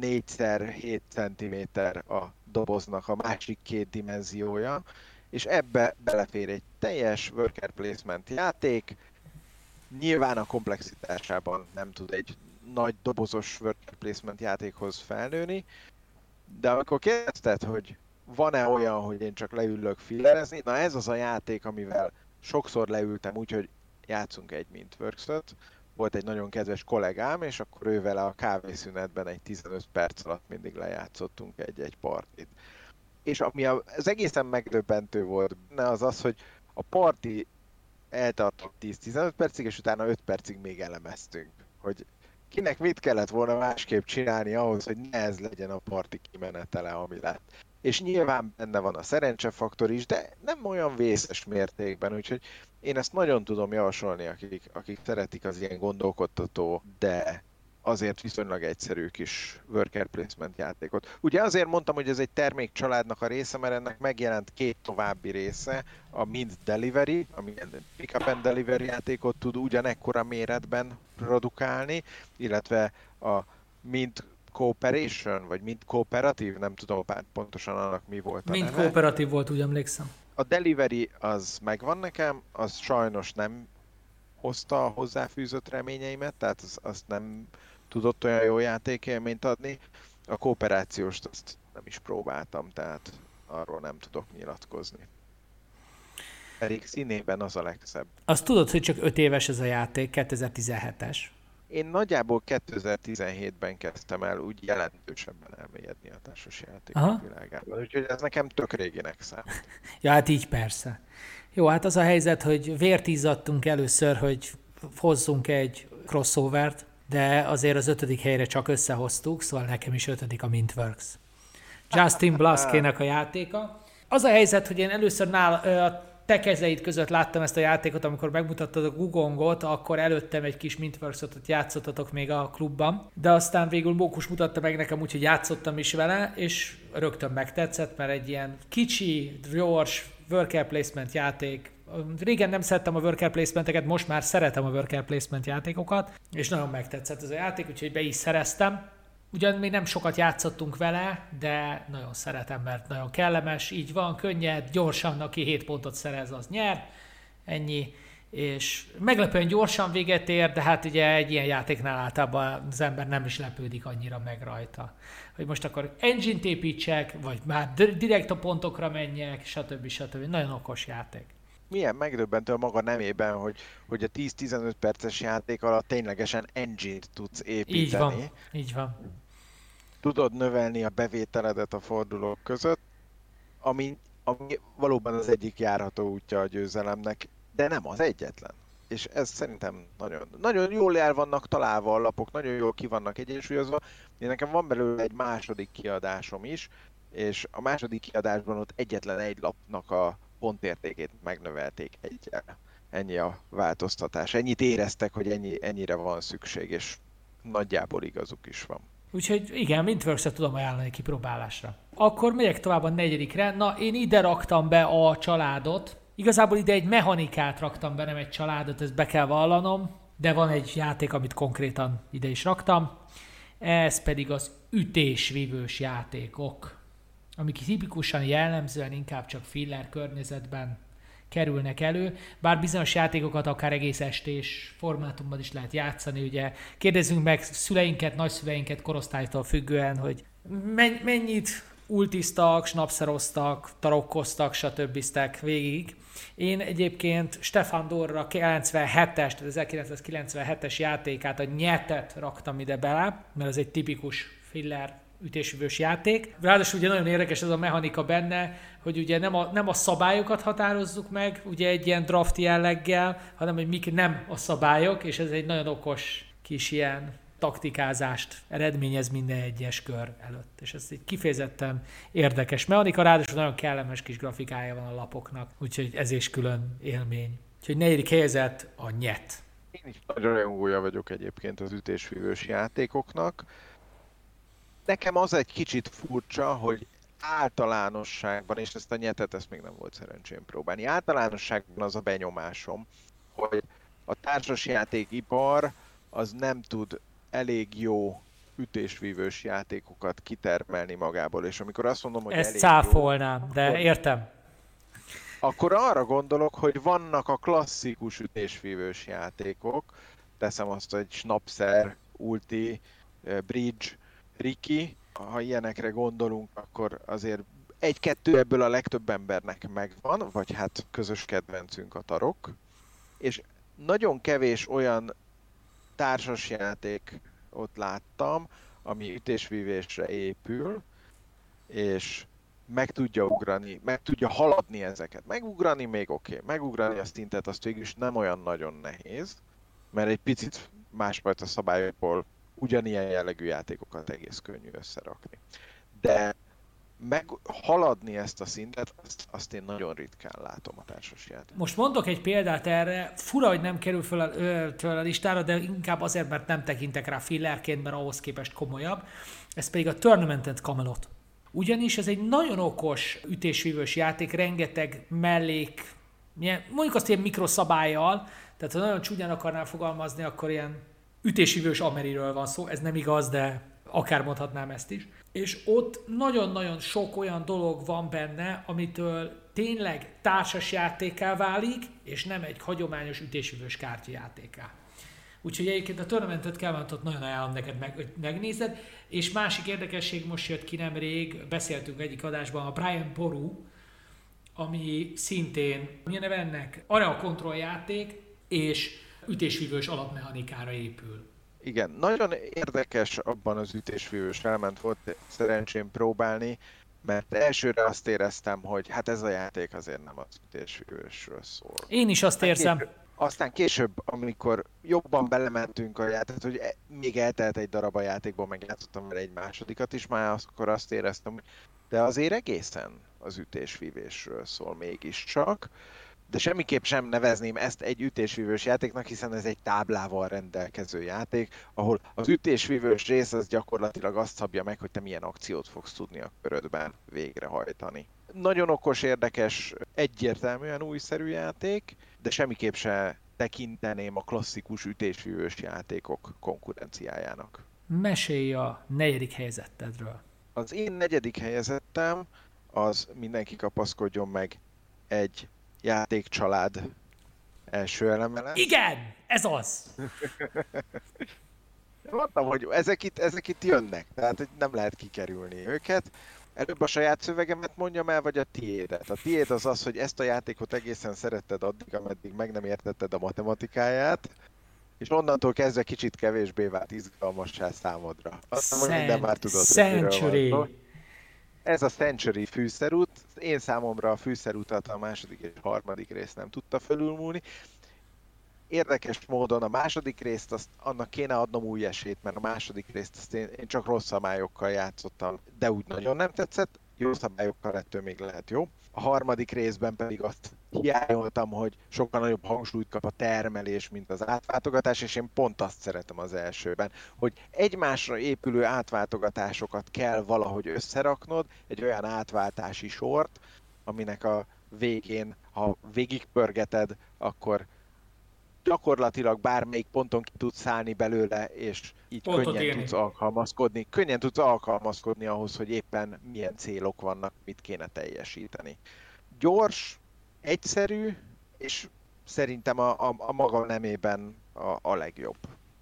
4x7 cm a doboznak a másik két dimenziója, és ebbe belefér egy teljes worker placement játék, nyilván a komplexitásában nem tud egy nagy dobozos worker placement játékhoz felnőni, de amikor kérdezted, hogy van-e olyan, hogy én csak leülök fillerezni, na ez az a játék, amivel sokszor leültem úgy, hogy játszunk egy mint works volt egy nagyon kedves kollégám, és akkor ővel a kávészünetben egy 15 perc alatt mindig lejátszottunk egy-egy partit. És ami az egészen megdöbbentő volt benne, az az, hogy a parti eltartott 10-15 percig, és utána 5 percig még elemeztünk. Hogy kinek mit kellett volna másképp csinálni ahhoz, hogy ne ez legyen a parti kimenetele, ami lett. És nyilván benne van a szerencsefaktor is, de nem olyan vészes mértékben, úgyhogy én ezt nagyon tudom javasolni, akik, akik szeretik az ilyen gondolkodtató, de azért viszonylag egyszerű kis worker placement játékot. Ugye azért mondtam, hogy ez egy termék családnak a része, mert ennek megjelent két további része, a Mint Delivery, ami pick up and delivery játékot tud ugyanekkora méretben produkálni, illetve a Mint Cooperation, vagy Mint Cooperative, nem tudom pontosan annak mi volt a Mint Cooperative volt, úgy emlékszem. A Delivery az megvan nekem, az sajnos nem hozta a hozzáfűzött reményeimet, tehát az, azt nem tudott olyan jó játékélményt adni. A kooperációst azt nem is próbáltam, tehát arról nem tudok nyilatkozni. Pedig színében az a legszebb. Azt tudod, hogy csak 5 éves ez a játék, 2017-es. Én nagyjából 2017-ben kezdtem el úgy jelentősebben elmélyedni a társas játékok világában, úgyhogy ez nekem tök réginek számít. ja, hát így persze. Jó, hát az a helyzet, hogy vért izzadtunk először, hogy hozzunk egy crossovert, de azért az ötödik helyre csak összehoztuk, szóval nekem is ötödik a Mintworks. Justin Blaskének a játéka. Az a helyzet, hogy én először nál, a te kezeid között láttam ezt a játékot, amikor megmutattad a Gugongot, akkor előttem egy kis Mintworks-ot játszottatok még a klubban, de aztán végül Mókus mutatta meg nekem, úgyhogy játszottam is vele, és rögtön megtetszett, mert egy ilyen kicsi, gyors, worker placement játék, Régen nem szerettem a worker placementeket, most már szeretem a worker placement játékokat, és nagyon megtetszett ez a játék, úgyhogy be is szereztem. Ugyan még nem sokat játszottunk vele, de nagyon szeretem, mert nagyon kellemes, így van, könnyed, gyorsan, aki 7 pontot szerez, az nyer, ennyi, és meglepően gyorsan véget ér, de hát ugye egy ilyen játéknál általában az ember nem is lepődik annyira meg rajta. Hogy most akkor engine-t építsek, vagy már direkt a pontokra menjek, stb. stb. Nagyon okos játék milyen megdöbbentő a maga nemében, hogy, hogy a 10-15 perces játék alatt ténylegesen engine-t tudsz építeni. Így van, így van. Tudod növelni a bevételedet a fordulók között, ami, ami valóban az egyik járható útja a győzelemnek, de nem az egyetlen. És ez szerintem nagyon, nagyon jól el vannak találva a lapok, nagyon jól ki vannak egyensúlyozva. Én nekem van belőle egy második kiadásom is, és a második kiadásban ott egyetlen egy lapnak a pontértékét megnövelték egyel. Ennyi a változtatás. Ennyit éreztek, hogy ennyi, ennyire van szükség, és nagyjából igazuk is van. Úgyhogy igen, mintworks tudom ajánlani kipróbálásra. Akkor megyek tovább a negyedikre. Na, én ide raktam be a családot. Igazából ide egy mechanikát raktam be, nem egy családot, ezt be kell vallanom, de van egy játék, amit konkrétan ide is raktam. Ez pedig az ütésvívős játékok amik tipikusan jellemzően inkább csak filler környezetben kerülnek elő, bár bizonyos játékokat akár egész estés formátumban is lehet játszani, ugye kérdezzünk meg szüleinket, nagyszüleinket korosztálytól függően, hogy mennyit ultisztak, snapszeroztak, tarokkoztak, stb. végig. Én egyébként Stefan Dorra 97-es, tehát 1997-es játékát, a nyetet raktam ide bele, mert ez egy tipikus filler ütésüvős játék. Ráadásul ugye nagyon érdekes ez a mechanika benne, hogy ugye nem a, nem a szabályokat határozzuk meg, ugye egy ilyen draft jelleggel, hanem hogy mik nem a szabályok, és ez egy nagyon okos kis ilyen taktikázást eredményez minden egyes kör előtt. És ez egy kifejezetten érdekes mechanika, ráadásul nagyon kellemes kis grafikája van a lapoknak, úgyhogy ez is külön élmény. Úgyhogy negyedik helyezett a nyet. Én is nagy rajongója vagyok egyébként az ütésvívős játékoknak. Nekem az egy kicsit furcsa, hogy általánosságban, és ezt a nyetet, ezt még nem volt szerencsém próbálni, általánosságban az a benyomásom, hogy a társasjátékipar az nem tud elég jó ütésvívős játékokat kitermelni magából, és amikor azt mondom, hogy Ezt elég cáfolnám, jó, de akkor, értem. Akkor arra gondolok, hogy vannak a klasszikus ütésvívős játékok, teszem azt, hogy Schnapser, Ulti, eh, Bridge, Riki, ha ilyenekre gondolunk, akkor azért egy-kettő ebből a legtöbb embernek megvan, vagy hát közös kedvencünk a tarok, és nagyon kevés olyan társasjáték ott láttam, ami ütésvívésre épül, és meg tudja ugrani, meg tudja haladni ezeket. Megugrani még oké, okay. megugrani a stintet azt végül is nem olyan nagyon nehéz, mert egy picit másfajta szabályokból ugyanilyen jellegű játékokat egész könnyű összerakni. De meghaladni ezt a szintet, azt, azt én nagyon ritkán látom a társasjátékban. Most mondok egy példát erre, fura, hogy nem kerül fel a, föl a listára, de inkább azért, mert nem tekintek rá fillerként, mert ahhoz képest komolyabb. Ez pedig a Tournamented Camelot. Ugyanis ez egy nagyon okos ütésvívős játék, rengeteg mellék, mondjuk azt ilyen mikroszabályjal, tehát ha nagyon csúnyán akarnál fogalmazni, akkor ilyen ütésvívős Ameriről van szó, ez nem igaz, de akár mondhatnám ezt is. És ott nagyon-nagyon sok olyan dolog van benne, amitől tényleg társas játéká válik, és nem egy hagyományos ütésvívős kártyajátéká. Úgyhogy egyébként a Tournamentet kell ott nagyon ajánlom neked meg, hogy megnézed. És másik érdekesség most jött ki nemrég, beszéltünk egyik adásban, a Brian Poru, ami szintén, milyen neve ennek? Area Control játék, és ütésvívős alapmechanikára épül. Igen, nagyon érdekes abban az ütésvívős elment volt szerencsém próbálni, mert elsőre azt éreztem, hogy hát ez a játék azért nem az ütésvívősről szól. Én is azt érzem. Később, aztán később, amikor jobban belementünk a játékot, hogy e- még eltelt egy darab a játékból, megjátszottam vele egy másodikat is, már akkor azt éreztem, hogy de azért egészen az ütésvívésről szól mégiscsak de semmiképp sem nevezném ezt egy ütésvívős játéknak, hiszen ez egy táblával rendelkező játék, ahol az ütésvívős rész az gyakorlatilag azt szabja meg, hogy te milyen akciót fogsz tudni a körödben végrehajtani. Nagyon okos, érdekes, egyértelműen újszerű játék, de semmiképp se tekinteném a klasszikus ütésvívős játékok konkurenciájának. Mesélj a negyedik helyzetedről. Az én negyedik helyezettem az mindenki kapaszkodjon meg egy játékcsalád első elemele. Igen, ez az! Mondtam, hogy ezek itt, ezek itt jönnek, tehát nem lehet kikerülni őket. Előbb a saját szövegemet mondjam el, vagy a tiédet. A tiéd az az, hogy ezt a játékot egészen szeretted addig, ameddig meg nem értetted a matematikáját, és onnantól kezdve kicsit kevésbé vált izgalmassá számodra. Azt mondom, hogy minden már tudod, Century. Ez a Century fűszerút, én számomra a fűszerutat a második és harmadik részt nem tudta fölülmúlni. Érdekes módon a második részt, azt, annak kéne adnom új esélyt, mert a második részt azt én, én csak rossz szabályokkal játszottam, de úgy nagyon nem tetszett, jó szabályokkal ettől még lehet jó. A harmadik részben pedig azt hiányoltam, hogy sokkal nagyobb hangsúlyt kap a termelés, mint az átváltogatás, és én pont azt szeretem az elsőben, hogy egymásra épülő átváltogatásokat kell valahogy összeraknod, egy olyan átváltási sort, aminek a végén, ha végigpörgeted, akkor gyakorlatilag bármelyik ponton ki tudsz szállni belőle, és így Pontot könnyen élni. tudsz alkalmazkodni. Könnyen tudsz alkalmazkodni ahhoz, hogy éppen milyen célok vannak, mit kéne teljesíteni. Gyors, egyszerű, és szerintem a, a, a maga nemében a, a legjobb.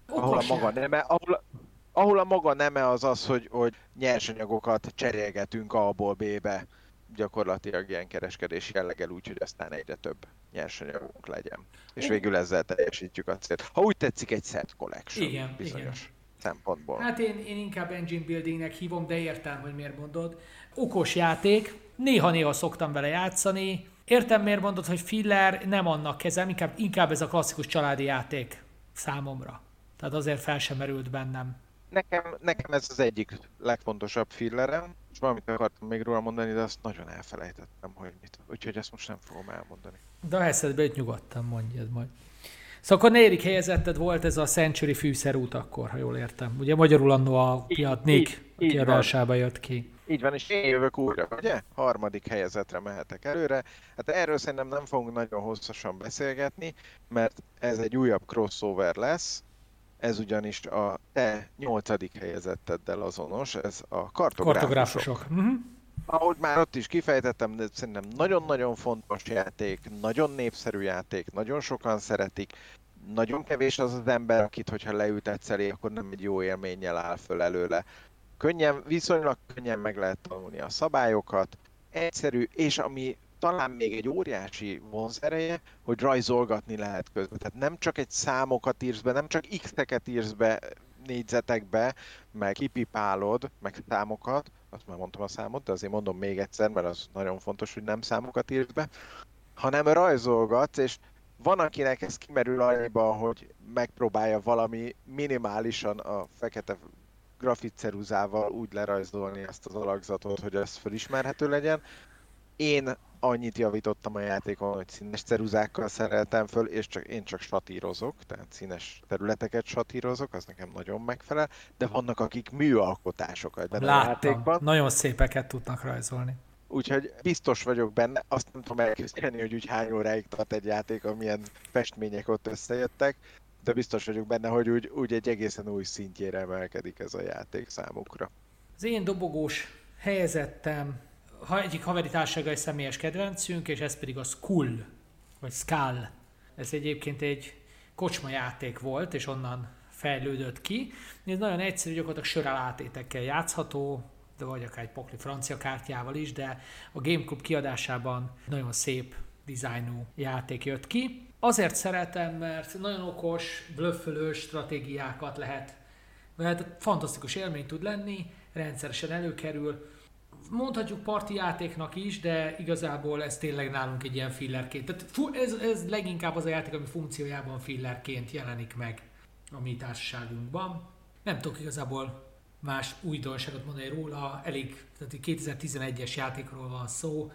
Ahol a maga neme, ahol, ahol a maga neme az az, hogy, hogy nyersanyagokat cserélgetünk A-ból B-be, gyakorlatilag ilyen kereskedési jelleggel úgy, hogy aztán egyre több nyersanyagunk legyen. És végül ezzel teljesítjük a célt. Ha úgy tetszik, egy set collection igen, bizonyos igen. szempontból. Hát én, én inkább engine buildingnek hívom, de értem, hogy miért mondod. Okos játék, néha-néha szoktam vele játszani. Értem, miért mondod, hogy filler, nem annak kezem, inkább, inkább ez a klasszikus családi játék számomra. Tehát azért fel sem merült bennem. Nekem, nekem ez az egyik legfontosabb fillerem, és valamit akartam még róla mondani, de azt nagyon elfelejtettem, hogy mit. Úgyhogy ezt most nem fogom elmondani. De a eszedbe itt nyugodtan mondjad majd. Szóval akkor negyedik helyezetted volt ez a Century fűszerút akkor, ha jól értem. Ugye magyarul annó a Piatnik kiadásába jött ki. Így van, és én jövök újra, ugye? Harmadik helyezetre mehetek előre. Hát erről szerintem nem fogunk nagyon hosszasan beszélgetni, mert ez egy újabb crossover lesz, ez ugyanis a te nyolcadik helyezetteddel azonos, ez a kartográfusok. kartográfusok. Uh-huh. Ahogy már ott is kifejtettem, de szerintem nagyon-nagyon fontos játék, nagyon népszerű játék, nagyon sokan szeretik, nagyon kevés az az ember, akit, hogyha leültetsz elé, akkor nem egy jó élménnyel áll föl előle. Könnyen, viszonylag könnyen meg lehet tanulni a szabályokat, egyszerű, és ami talán még egy óriási vonzereje, hogy rajzolgatni lehet közben. Tehát nem csak egy számokat írsz be, nem csak x-eket írsz be négyzetekbe, meg kipipálod, meg számokat, azt már mondtam a számot, de azért mondom még egyszer, mert az nagyon fontos, hogy nem számokat írsz be, hanem rajzolgatsz, és van, akinek ez kimerül annyiban, hogy megpróbálja valami minimálisan a fekete grafitceruzával úgy lerajzolni ezt az alakzatot, hogy ez felismerhető legyen. Én annyit javítottam a játékon, hogy színes ceruzákkal szereltem föl, és csak, én csak satírozok, tehát színes területeket satírozok, az nekem nagyon megfelel, de vannak akik műalkotásokat benne Láttam. a játékban. Nagyon szépeket tudnak rajzolni. Úgyhogy biztos vagyok benne, azt nem tudom elképzelni, hogy úgy hány óráig tart egy játék, amilyen festmények ott összejöttek, de biztos vagyok benne, hogy úgy, úgy egy egészen új szintjére emelkedik ez a játék számukra. Az én dobogós helyezettem ha egyik haveri társaga egy személyes kedvencünk, és ez pedig a Skull, vagy Skull. Ez egyébként egy kocsma játék volt, és onnan fejlődött ki. Ez nagyon egyszerű, gyakorlatilag sörelátétekkel játszható, de vagy akár egy pokli francia kártyával is, de a Game Club kiadásában nagyon szép dizájnú játék jött ki. Azért szeretem, mert nagyon okos, blöffölő stratégiákat lehet, mert fantasztikus élmény tud lenni, rendszeresen előkerül, mondhatjuk parti játéknak is, de igazából ez tényleg nálunk egy ilyen fillerként. Tehát ez, ez leginkább az a játék, ami funkciójában fillerként jelenik meg a mi társaságunkban. Nem tudok igazából más újdonságot mondani róla, elég, tehát 2011-es játékról van szó,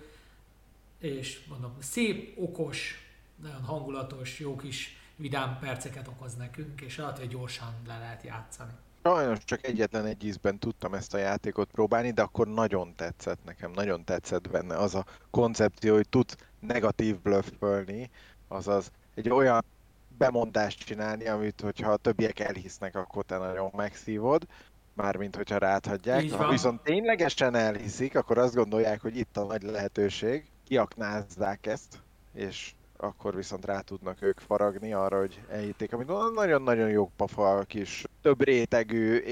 és mondom, szép, okos, nagyon hangulatos, jó kis vidám perceket okoz nekünk, és hogy gyorsan le lehet játszani. Sajnos csak egyetlen egy ízben tudtam ezt a játékot próbálni, de akkor nagyon tetszett nekem, nagyon tetszett benne az a koncepció, hogy tudsz negatív blöffölni, azaz egy olyan bemondást csinálni, amit hogyha a többiek elhisznek, akkor te nagyon megszívod, mármint hogyha ráthagyják. Ha viszont ténylegesen elhiszik, akkor azt gondolják, hogy itt a nagy lehetőség, kiaknázzák ezt, és akkor viszont rá tudnak ők faragni arra, hogy elhitték, amit nagyon-nagyon jó pafa kis több rétegű,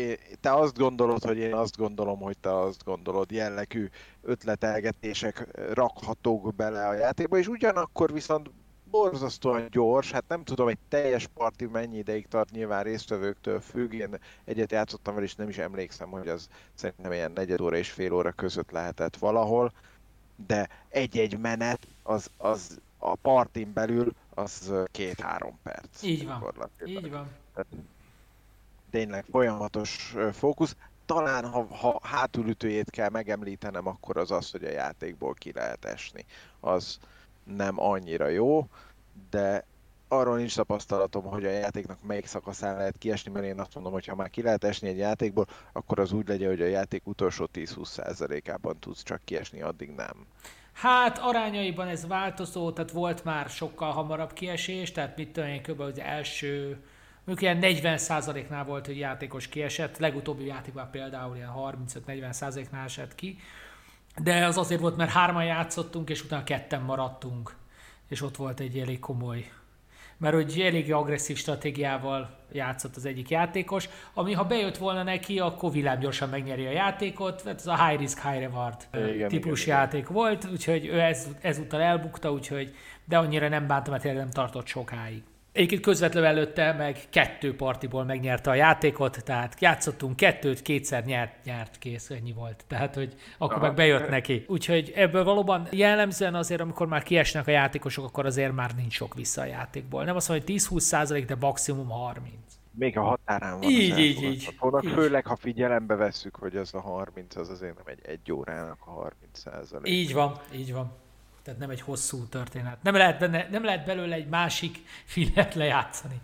te azt gondolod, hogy én azt gondolom, hogy te azt gondolod, jellegű ötletelgetések rakhatók bele a játékba, és ugyanakkor viszont borzasztóan gyors, hát nem tudom, egy teljes parti mennyi ideig tart, nyilván résztvevőktől függ, én egyet játszottam vele, és nem is emlékszem, hogy az szerintem ilyen negyed óra és fél óra között lehetett valahol, de egy-egy menet az, az a partin belül az két-három perc. Így van. Így van. tényleg folyamatos fókusz. Talán, ha, ha hátulütőjét kell megemlítenem, akkor az az, hogy a játékból ki lehet esni. Az nem annyira jó, de arról nincs tapasztalatom, hogy a játéknak melyik szakaszán lehet kiesni, mert én azt mondom, hogy ha már ki lehet esni egy játékból, akkor az úgy legyen, hogy a játék utolsó 10-20%-ában tudsz csak kiesni, addig nem. Hát arányaiban ez változó, tehát volt már sokkal hamarabb kiesés, tehát mit tudom én, kb. az első, mondjuk ilyen 40%-nál volt, hogy játékos kiesett, legutóbbi játékban például ilyen 35-40%-nál esett ki, de az azért volt, mert hárman játszottunk, és utána ketten maradtunk, és ott volt egy elég komoly mert hogy elég agresszív stratégiával játszott az egyik játékos, ami ha bejött volna neki, akkor villámgyorsan megnyeri a játékot, mert ez a high risk, high reward igen, típus igen, játék igen. volt, úgyhogy ő ez, ezúttal elbukta, úgyhogy, de annyira nem bántam, mert nem tartott sokáig. Egyébként közvetlenül előtte meg kettő partiból megnyerte a játékot, tehát játszottunk kettőt, kétszer nyert, nyert, kész, ennyi volt. Tehát, hogy akkor Aha. meg bejött neki. Úgyhogy ebből valóban jellemzően azért, amikor már kiesnek a játékosok, akkor azért már nincs sok vissza a játékból. Nem azt mondom, hogy 10-20 százalék, de maximum 30. még a határán van így, így, így, így. Főleg, ha figyelembe vesszük, hogy az a 30, az azért nem egy egy órának a 30 százalék. Így van, így van. Tehát nem egy hosszú történet. Nem lehet, benne, nem lehet belőle egy másik filmet lejátszani.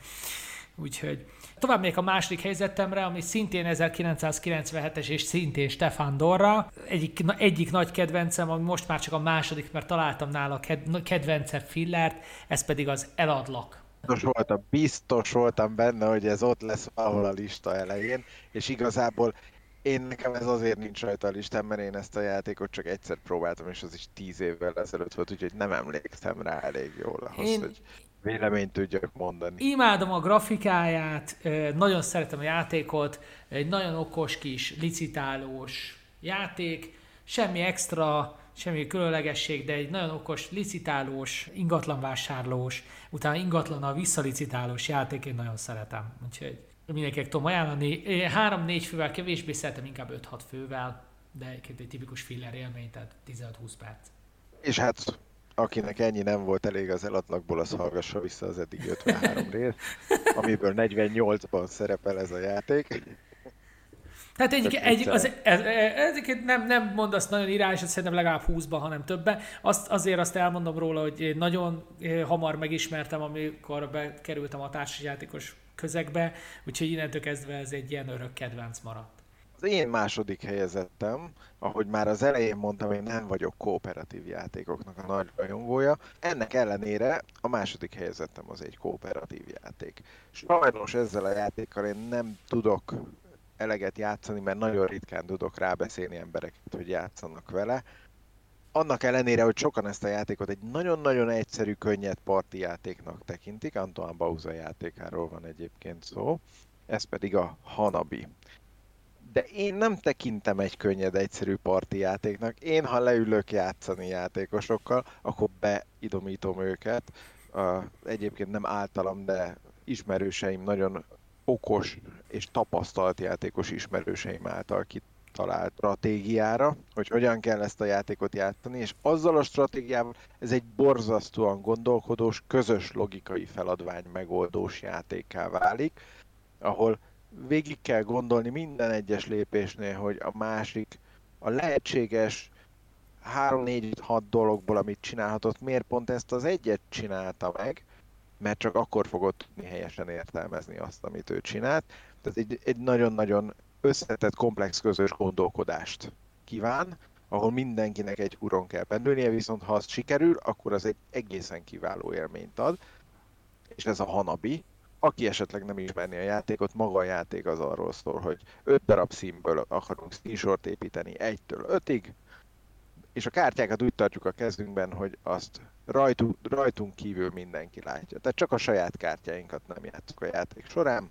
Úgyhogy tovább még a második helyzetemre, ami szintén 1997-es és szintén Stefan Dorra. Egyik, egyik nagy kedvencem, ami most már csak a második, mert találtam nála kedvencebb fillert, ez pedig az Eladlak. Biztos voltam, biztos voltam benne, hogy ez ott lesz valahol a lista elején, és igazából én nekem ez azért nincs rajta a listán, mert én ezt a játékot csak egyszer próbáltam, és az is tíz évvel ezelőtt volt, úgyhogy nem emlékszem rá elég jól ahhoz, én... hogy véleményt tudjak mondani. Imádom a grafikáját, nagyon szeretem a játékot, egy nagyon okos kis licitálós játék, semmi extra, semmi különlegesség, de egy nagyon okos, licitálós, ingatlanvásárlós, utána ingatlan a visszalicitálós játék, én nagyon szeretem. Úgyhogy mindenkinek tudom ajánlani. Három-négy fővel kevésbé szeretem, inkább 5-6 fővel, de egyébként egy tipikus filler élmény, tehát 15-20 perc. És hát akinek ennyi nem volt elég az elatlakból, az hallgassa vissza az eddig 53 részt, amiből 48-ban szerepel ez a játék. Tehát egyik, egy, az, ez, ez, nem, nem mondasz nagyon irányos, szerintem legalább 20-ban, hanem többen. Azt, azért azt elmondom róla, hogy nagyon hamar megismertem, amikor bekerültem a társasjátékos közegbe, úgyhogy innentől kezdve ez egy ilyen örök kedvenc maradt. Az én második helyezettem, ahogy már az elején mondtam, én nem vagyok kooperatív játékoknak a nagy rajongója. Ennek ellenére a második helyezettem az egy kooperatív játék. Sajnos ezzel a játékkal én nem tudok eleget játszani, mert nagyon ritkán tudok rábeszélni embereket, hogy játszanak vele. Annak ellenére, hogy sokan ezt a játékot egy nagyon-nagyon egyszerű, könnyed parti játéknak tekintik, Antoine Bauza játékáról van egyébként szó, ez pedig a Hanabi. De én nem tekintem egy könnyed, egyszerű parti játéknak. Én, ha leülök játszani játékosokkal, akkor beidomítom őket. Uh, egyébként nem általam, de ismerőseim nagyon okos és tapasztalt játékos ismerőseim által kitalált stratégiára, hogy hogyan kell ezt a játékot játszani, és azzal a stratégiával ez egy borzasztóan gondolkodós, közös logikai feladvány megoldós játékká válik, ahol végig kell gondolni minden egyes lépésnél, hogy a másik a lehetséges 3-4-6 dologból, amit csinálhatott, miért pont ezt az egyet csinálta meg, mert csak akkor fogod tudni helyesen értelmezni azt, amit ő csinált. Tehát egy, egy nagyon-nagyon összetett, komplex közös gondolkodást kíván, ahol mindenkinek egy huron kell bennülnie, viszont ha az sikerül, akkor az egy egészen kiváló élményt ad, és ez a Hanabi. Aki esetleg nem ismerni a játékot, maga a játék az arról szól, hogy 5 darab színből akarunk színsort építeni 1-től 5-ig, és a kártyákat úgy tartjuk a kezünkben, hogy azt rajtunk, rajtunk kívül mindenki látja. Tehát csak a saját kártyáinkat nem játszunk a játék során,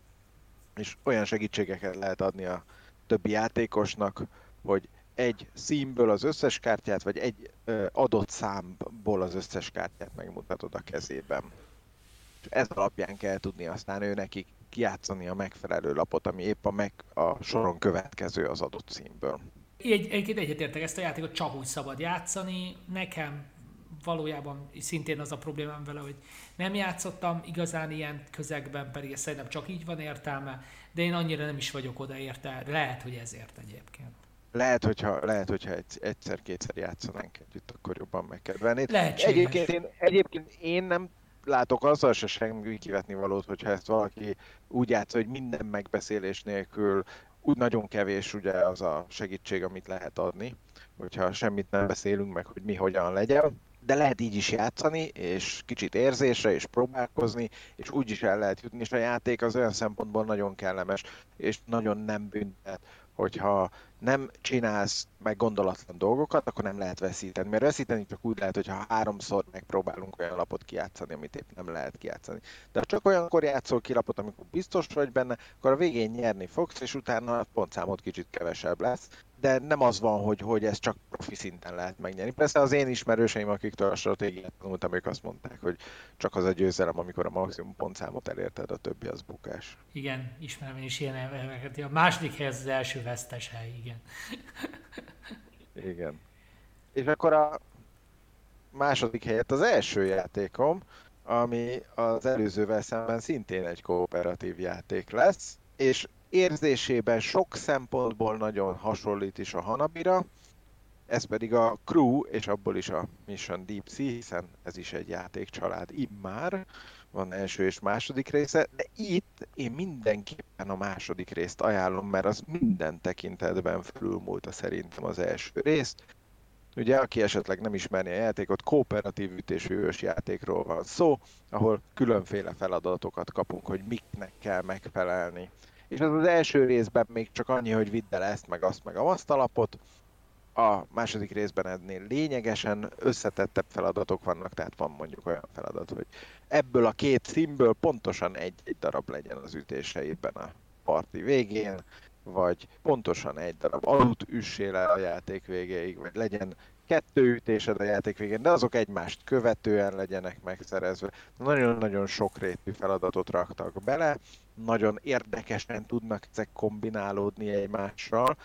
és olyan segítségeket lehet adni a többi játékosnak, hogy egy színből az összes kártyát, vagy egy adott számból az összes kártyát megmutatod a kezében. És ez alapján kell tudni aztán ő neki kijátszani a megfelelő lapot, ami épp a, meg, a soron következő az adott színből. Egy, egyébként egyetértek, ezt a játékot csak úgy szabad játszani. Nekem valójában szintén az a problémám vele, hogy nem játszottam igazán ilyen közegben, pedig szerintem csak így van értelme, de én annyira nem is vagyok oda érte, lehet, hogy ezért egyébként. Lehet, hogyha, lehet, hogyha egyszer-kétszer játszanánk együtt, akkor jobban megkedvelni. Egyébként én, egyébként én nem látok azzal se semmi kivetni valót, hogyha ezt valaki úgy játsza, hogy minden megbeszélés nélkül úgy nagyon kevés ugye az a segítség, amit lehet adni, hogyha semmit nem beszélünk meg, hogy mi hogyan legyen de lehet így is játszani, és kicsit érzésre, és próbálkozni, és úgy is el lehet jutni, és a játék az olyan szempontból nagyon kellemes, és nagyon nem büntet, hogyha nem csinálsz meg gondolatlan dolgokat, akkor nem lehet veszíteni. Mert veszíteni csak úgy lehet, hogyha háromszor megpróbálunk olyan lapot kijátszani, amit épp nem lehet kijátszani. De ha csak olyankor játszol ki lapot, amikor biztos vagy benne, akkor a végén nyerni fogsz, és utána a pontszámod kicsit kevesebb lesz de nem az van, hogy, hogy ez csak profi szinten lehet megnyerni. Persze az én ismerőseim, akiktől a stratégiát tanultam, ők azt mondták, hogy csak az a győzelem, amikor a maximum pontszámot elérted, a többi az bukás. Igen, ismerem én is ilyen. A második hely az, az első vesztes hely. igen. És akkor a második helyet az első játékom, ami az előzővel szemben szintén egy kooperatív játék lesz, és érzésében sok szempontból nagyon hasonlít is a Hanabira, ez pedig a Crew, és abból is a Mission Deep Sea, hiszen ez is egy játékcsalád immár, van első és második része, de itt én mindenképpen a második részt ajánlom, mert az minden tekintetben fölülmúlta szerintem az első részt. Ugye, aki esetleg nem ismerni a játékot, kooperatív ütésű játékról van szó, ahol különféle feladatokat kapunk, hogy miknek kell megfelelni. És az az első részben még csak annyi, hogy vidd el ezt, meg azt, meg a azt alapot, a második részben ennél lényegesen összetettebb feladatok vannak, tehát van mondjuk olyan feladat, hogy ebből a két színből pontosan egy-egy darab legyen az ütéseiben a parti végén, vagy pontosan egy darab alut üssél el a játék végéig, vagy legyen kettő ütésed a játék végén, de azok egymást követően legyenek megszerezve. Nagyon-nagyon sokrétű feladatot raktak bele, nagyon érdekesen tudnak ezek kombinálódni egymással,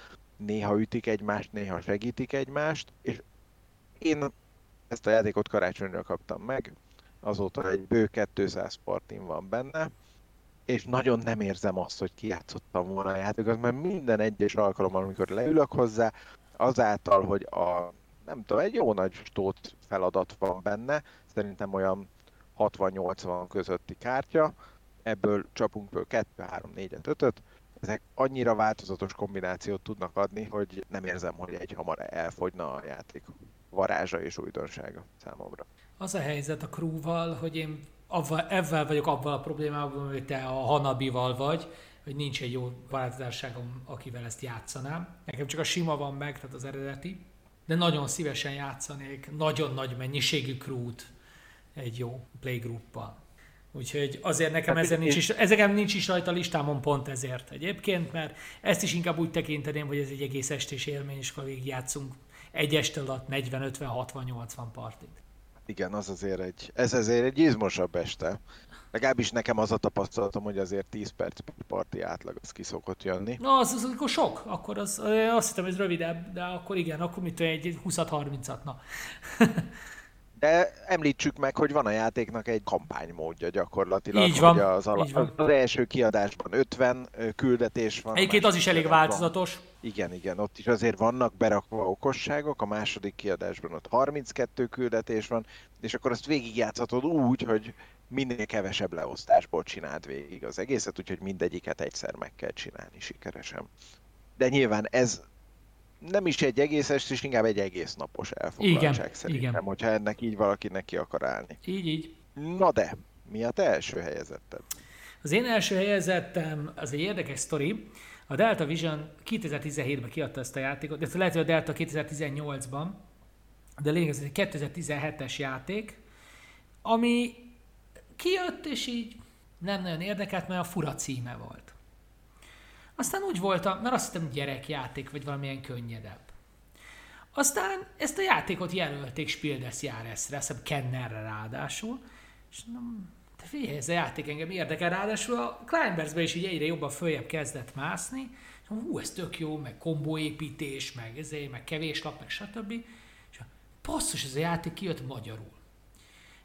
néha ütik egymást, néha segítik egymást, és én ezt a játékot karácsonyra kaptam meg, azóta egy bő 200 partin van benne, és nagyon nem érzem azt, hogy kijátszottam volna a játékot, mert minden egyes alkalommal, amikor leülök hozzá, azáltal, hogy a, nem tudom, egy jó nagy stót feladat van benne, szerintem olyan 60-80 közötti kártya, ebből csapunk föl 2, 3, 4, 5 ezek annyira változatos kombinációt tudnak adni, hogy nem érzem, hogy egy hamar elfogyna a játék varázsa és újdonsága számomra. Az a helyzet a crewval, hogy én avval, ebben vagyok abban a problémában, hogy te a Hanabival vagy, hogy nincs egy jó barátságom, akivel ezt játszanám. Nekem csak a sima van meg, tehát az eredeti, de nagyon szívesen játszanék nagyon nagy mennyiségű crewt egy jó playgrouppal. Úgyhogy azért nekem hát ezen nincs is, ezeken nincs is rajta listámon pont ezért egyébként, mert ezt is inkább úgy tekinteném, hogy ez egy egész estés élmény, és akkor végig játszunk egy este alatt 40, 50, 60, 80 partit. Igen, az azért egy, ez azért egy izmosabb este. Legalábbis nekem az a tapasztalatom, hogy azért 10 perc parti átlag az ki szokott jönni. Na, az, az akkor sok, akkor az, azt hittem, ez rövidebb, de akkor igen, akkor mit egy 20-30-at, na. De említsük meg, hogy van a játéknak egy kampánymódja gyakorlatilag. Így van, az, ala- így van. az első kiadásban 50 küldetés van. Egyébként az is elég változatos. Van. Igen, igen, ott is azért vannak berakva okosságok, a második kiadásban ott 32 küldetés van, és akkor azt végigjátszhatod úgy, hogy minél kevesebb leosztásból csináld végig az egészet, úgyhogy mindegyiket egyszer meg kell csinálni sikeresen. De nyilván ez nem is egy egész estés, inkább egy egész napos elfoglaltság igen, szerintem, igen. hogyha ennek így valaki neki akar állni. Így, így. Na de, mi a te első helyezetted? Az én első helyezettem, az egy érdekes sztori. A Delta Vision 2017-ben kiadta ezt a játékot, de lehet, hogy a Delta 2018-ban, de lényeg ez egy 2017-es játék, ami kijött, és így nem nagyon érdekelt, mert a fura címe volt. Aztán úgy voltam, mert azt hittem gyerekjáték, vagy valamilyen könnyedebb. Aztán ezt a játékot jelölték Spiel des Jahresre, azt Kennerre ráadásul, és nem, de figyelj, ez a játék engem érdekel, ráadásul a Climbers-be is így egyre jobban följebb kezdett mászni, és hú, ez tök jó, meg kombóépítés, meg ezért, meg kevés lap, meg stb. És passzus, ez a játék kijött magyarul.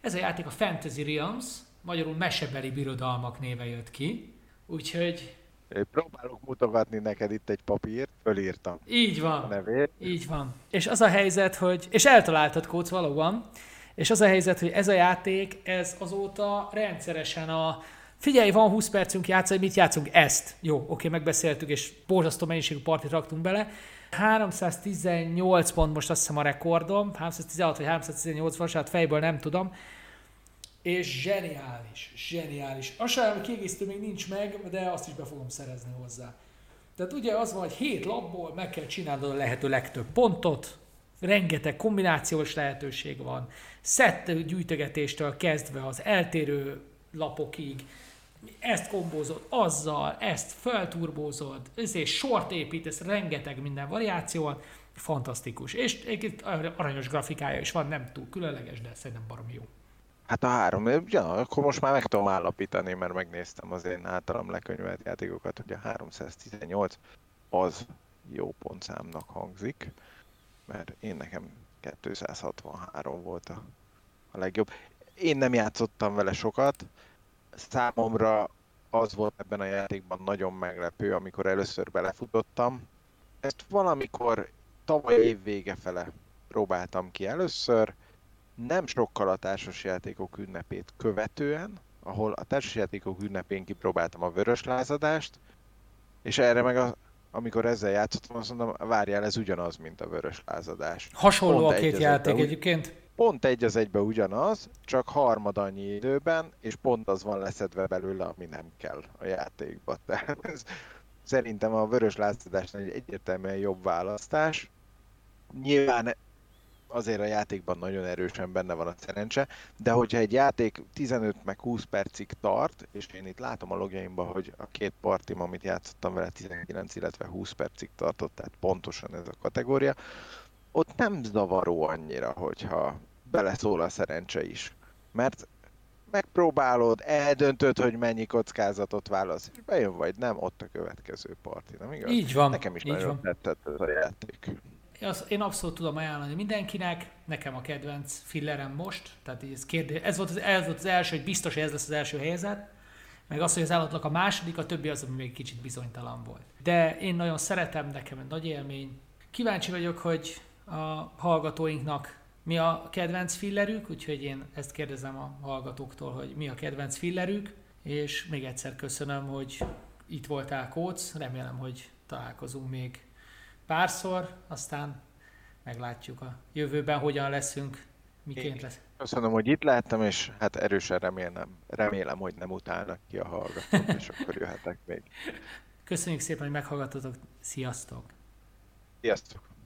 Ez a játék a Fantasy Realms, magyarul mesebeli birodalmak néve jött ki, úgyhogy Próbálok mutogatni neked itt egy papírt, fölírtam. Így van. A nevét. Így van. És az a helyzet, hogy, és eltaláltad kóc valóban, és az a helyzet, hogy ez a játék, ez azóta rendszeresen a Figyelj, van 20 percünk játszani, mit játszunk? Ezt. Jó, oké, megbeszéltük, és borzasztó mennyiségű partit raktunk bele. 318 pont most azt hiszem a rekordom, 316 vagy 318 van, hát fejből nem tudom és zseniális, zseniális. A saját kiegészítő még nincs meg, de azt is be fogom szerezni hozzá. Tehát ugye az van, hogy hét lapból meg kell csinálnod a lehető legtöbb pontot, rengeteg kombinációs lehetőség van, szett gyűjtögetéstől kezdve az eltérő lapokig, ezt kombózod azzal, ezt felturbózod, ezért sort építesz, rengeteg minden variáció fantasztikus. És egy aranyos grafikája is van, nem túl különleges, de szerintem barom jó. Hát a három, ja, akkor most már meg tudom állapítani, mert megnéztem az én általam lekönyvelt játékokat, hogy a 318 az jó pontszámnak hangzik, mert én nekem 263 volt a, a legjobb. én nem játszottam vele sokat. Számomra az volt ebben a játékban nagyon meglepő, amikor először belefutottam. Ezt valamikor tavaly év vége fele próbáltam ki először, nem sokkal a társasjátékok ünnepét követően, ahol a társasjátékok ünnepén kipróbáltam a vörös lázadást, és erre meg a, amikor ezzel játszottam, azt mondom, várjál, ez ugyanaz, mint a vörös lázadás. Hasonló pont a két játék egybe, egyébként. Pont egy az egybe ugyanaz, csak harmad annyi időben, és pont az van leszedve belőle, ami nem kell a játékba. Tehát ez, szerintem a vörös lázadás egy egyértelműen jobb választás. Nyilván azért a játékban nagyon erősen benne van a szerencse, de hogyha egy játék 15 meg 20 percig tart, és én itt látom a logjaimban, hogy a két partim, amit játszottam vele 19, illetve 20 percig tartott, tehát pontosan ez a kategória, ott nem zavaró annyira, hogyha beleszól a szerencse is. Mert megpróbálod, eldöntöd, hogy mennyi kockázatot válasz, és bejön vagy nem, ott a következő parti, nem igaz? Így van. Nekem is így nagyon van. tetszett ez a játék én abszolút tudom ajánlani mindenkinek, nekem a kedvenc fillerem most, tehát ez, kérdés, ez, volt az, ez volt az első, hogy biztos, hogy ez lesz az első helyzet, meg az, hogy az állatnak a második, a többi az, ami még kicsit bizonytalan volt. De én nagyon szeretem, nekem egy nagy élmény. Kíváncsi vagyok, hogy a hallgatóinknak mi a kedvenc fillerük, úgyhogy én ezt kérdezem a hallgatóktól, hogy mi a kedvenc fillerük, és még egyszer köszönöm, hogy itt voltál, Kóc, remélem, hogy találkozunk még párszor, aztán meglátjuk a jövőben, hogyan leszünk, miként lesz. Köszönöm, hogy itt láttam, és hát erősen remélem, remélem, hogy nem utálnak ki a hallgatók, és akkor jöhetek még. Köszönjük szépen, hogy meghallgatotok. Sziasztok! Sziasztok!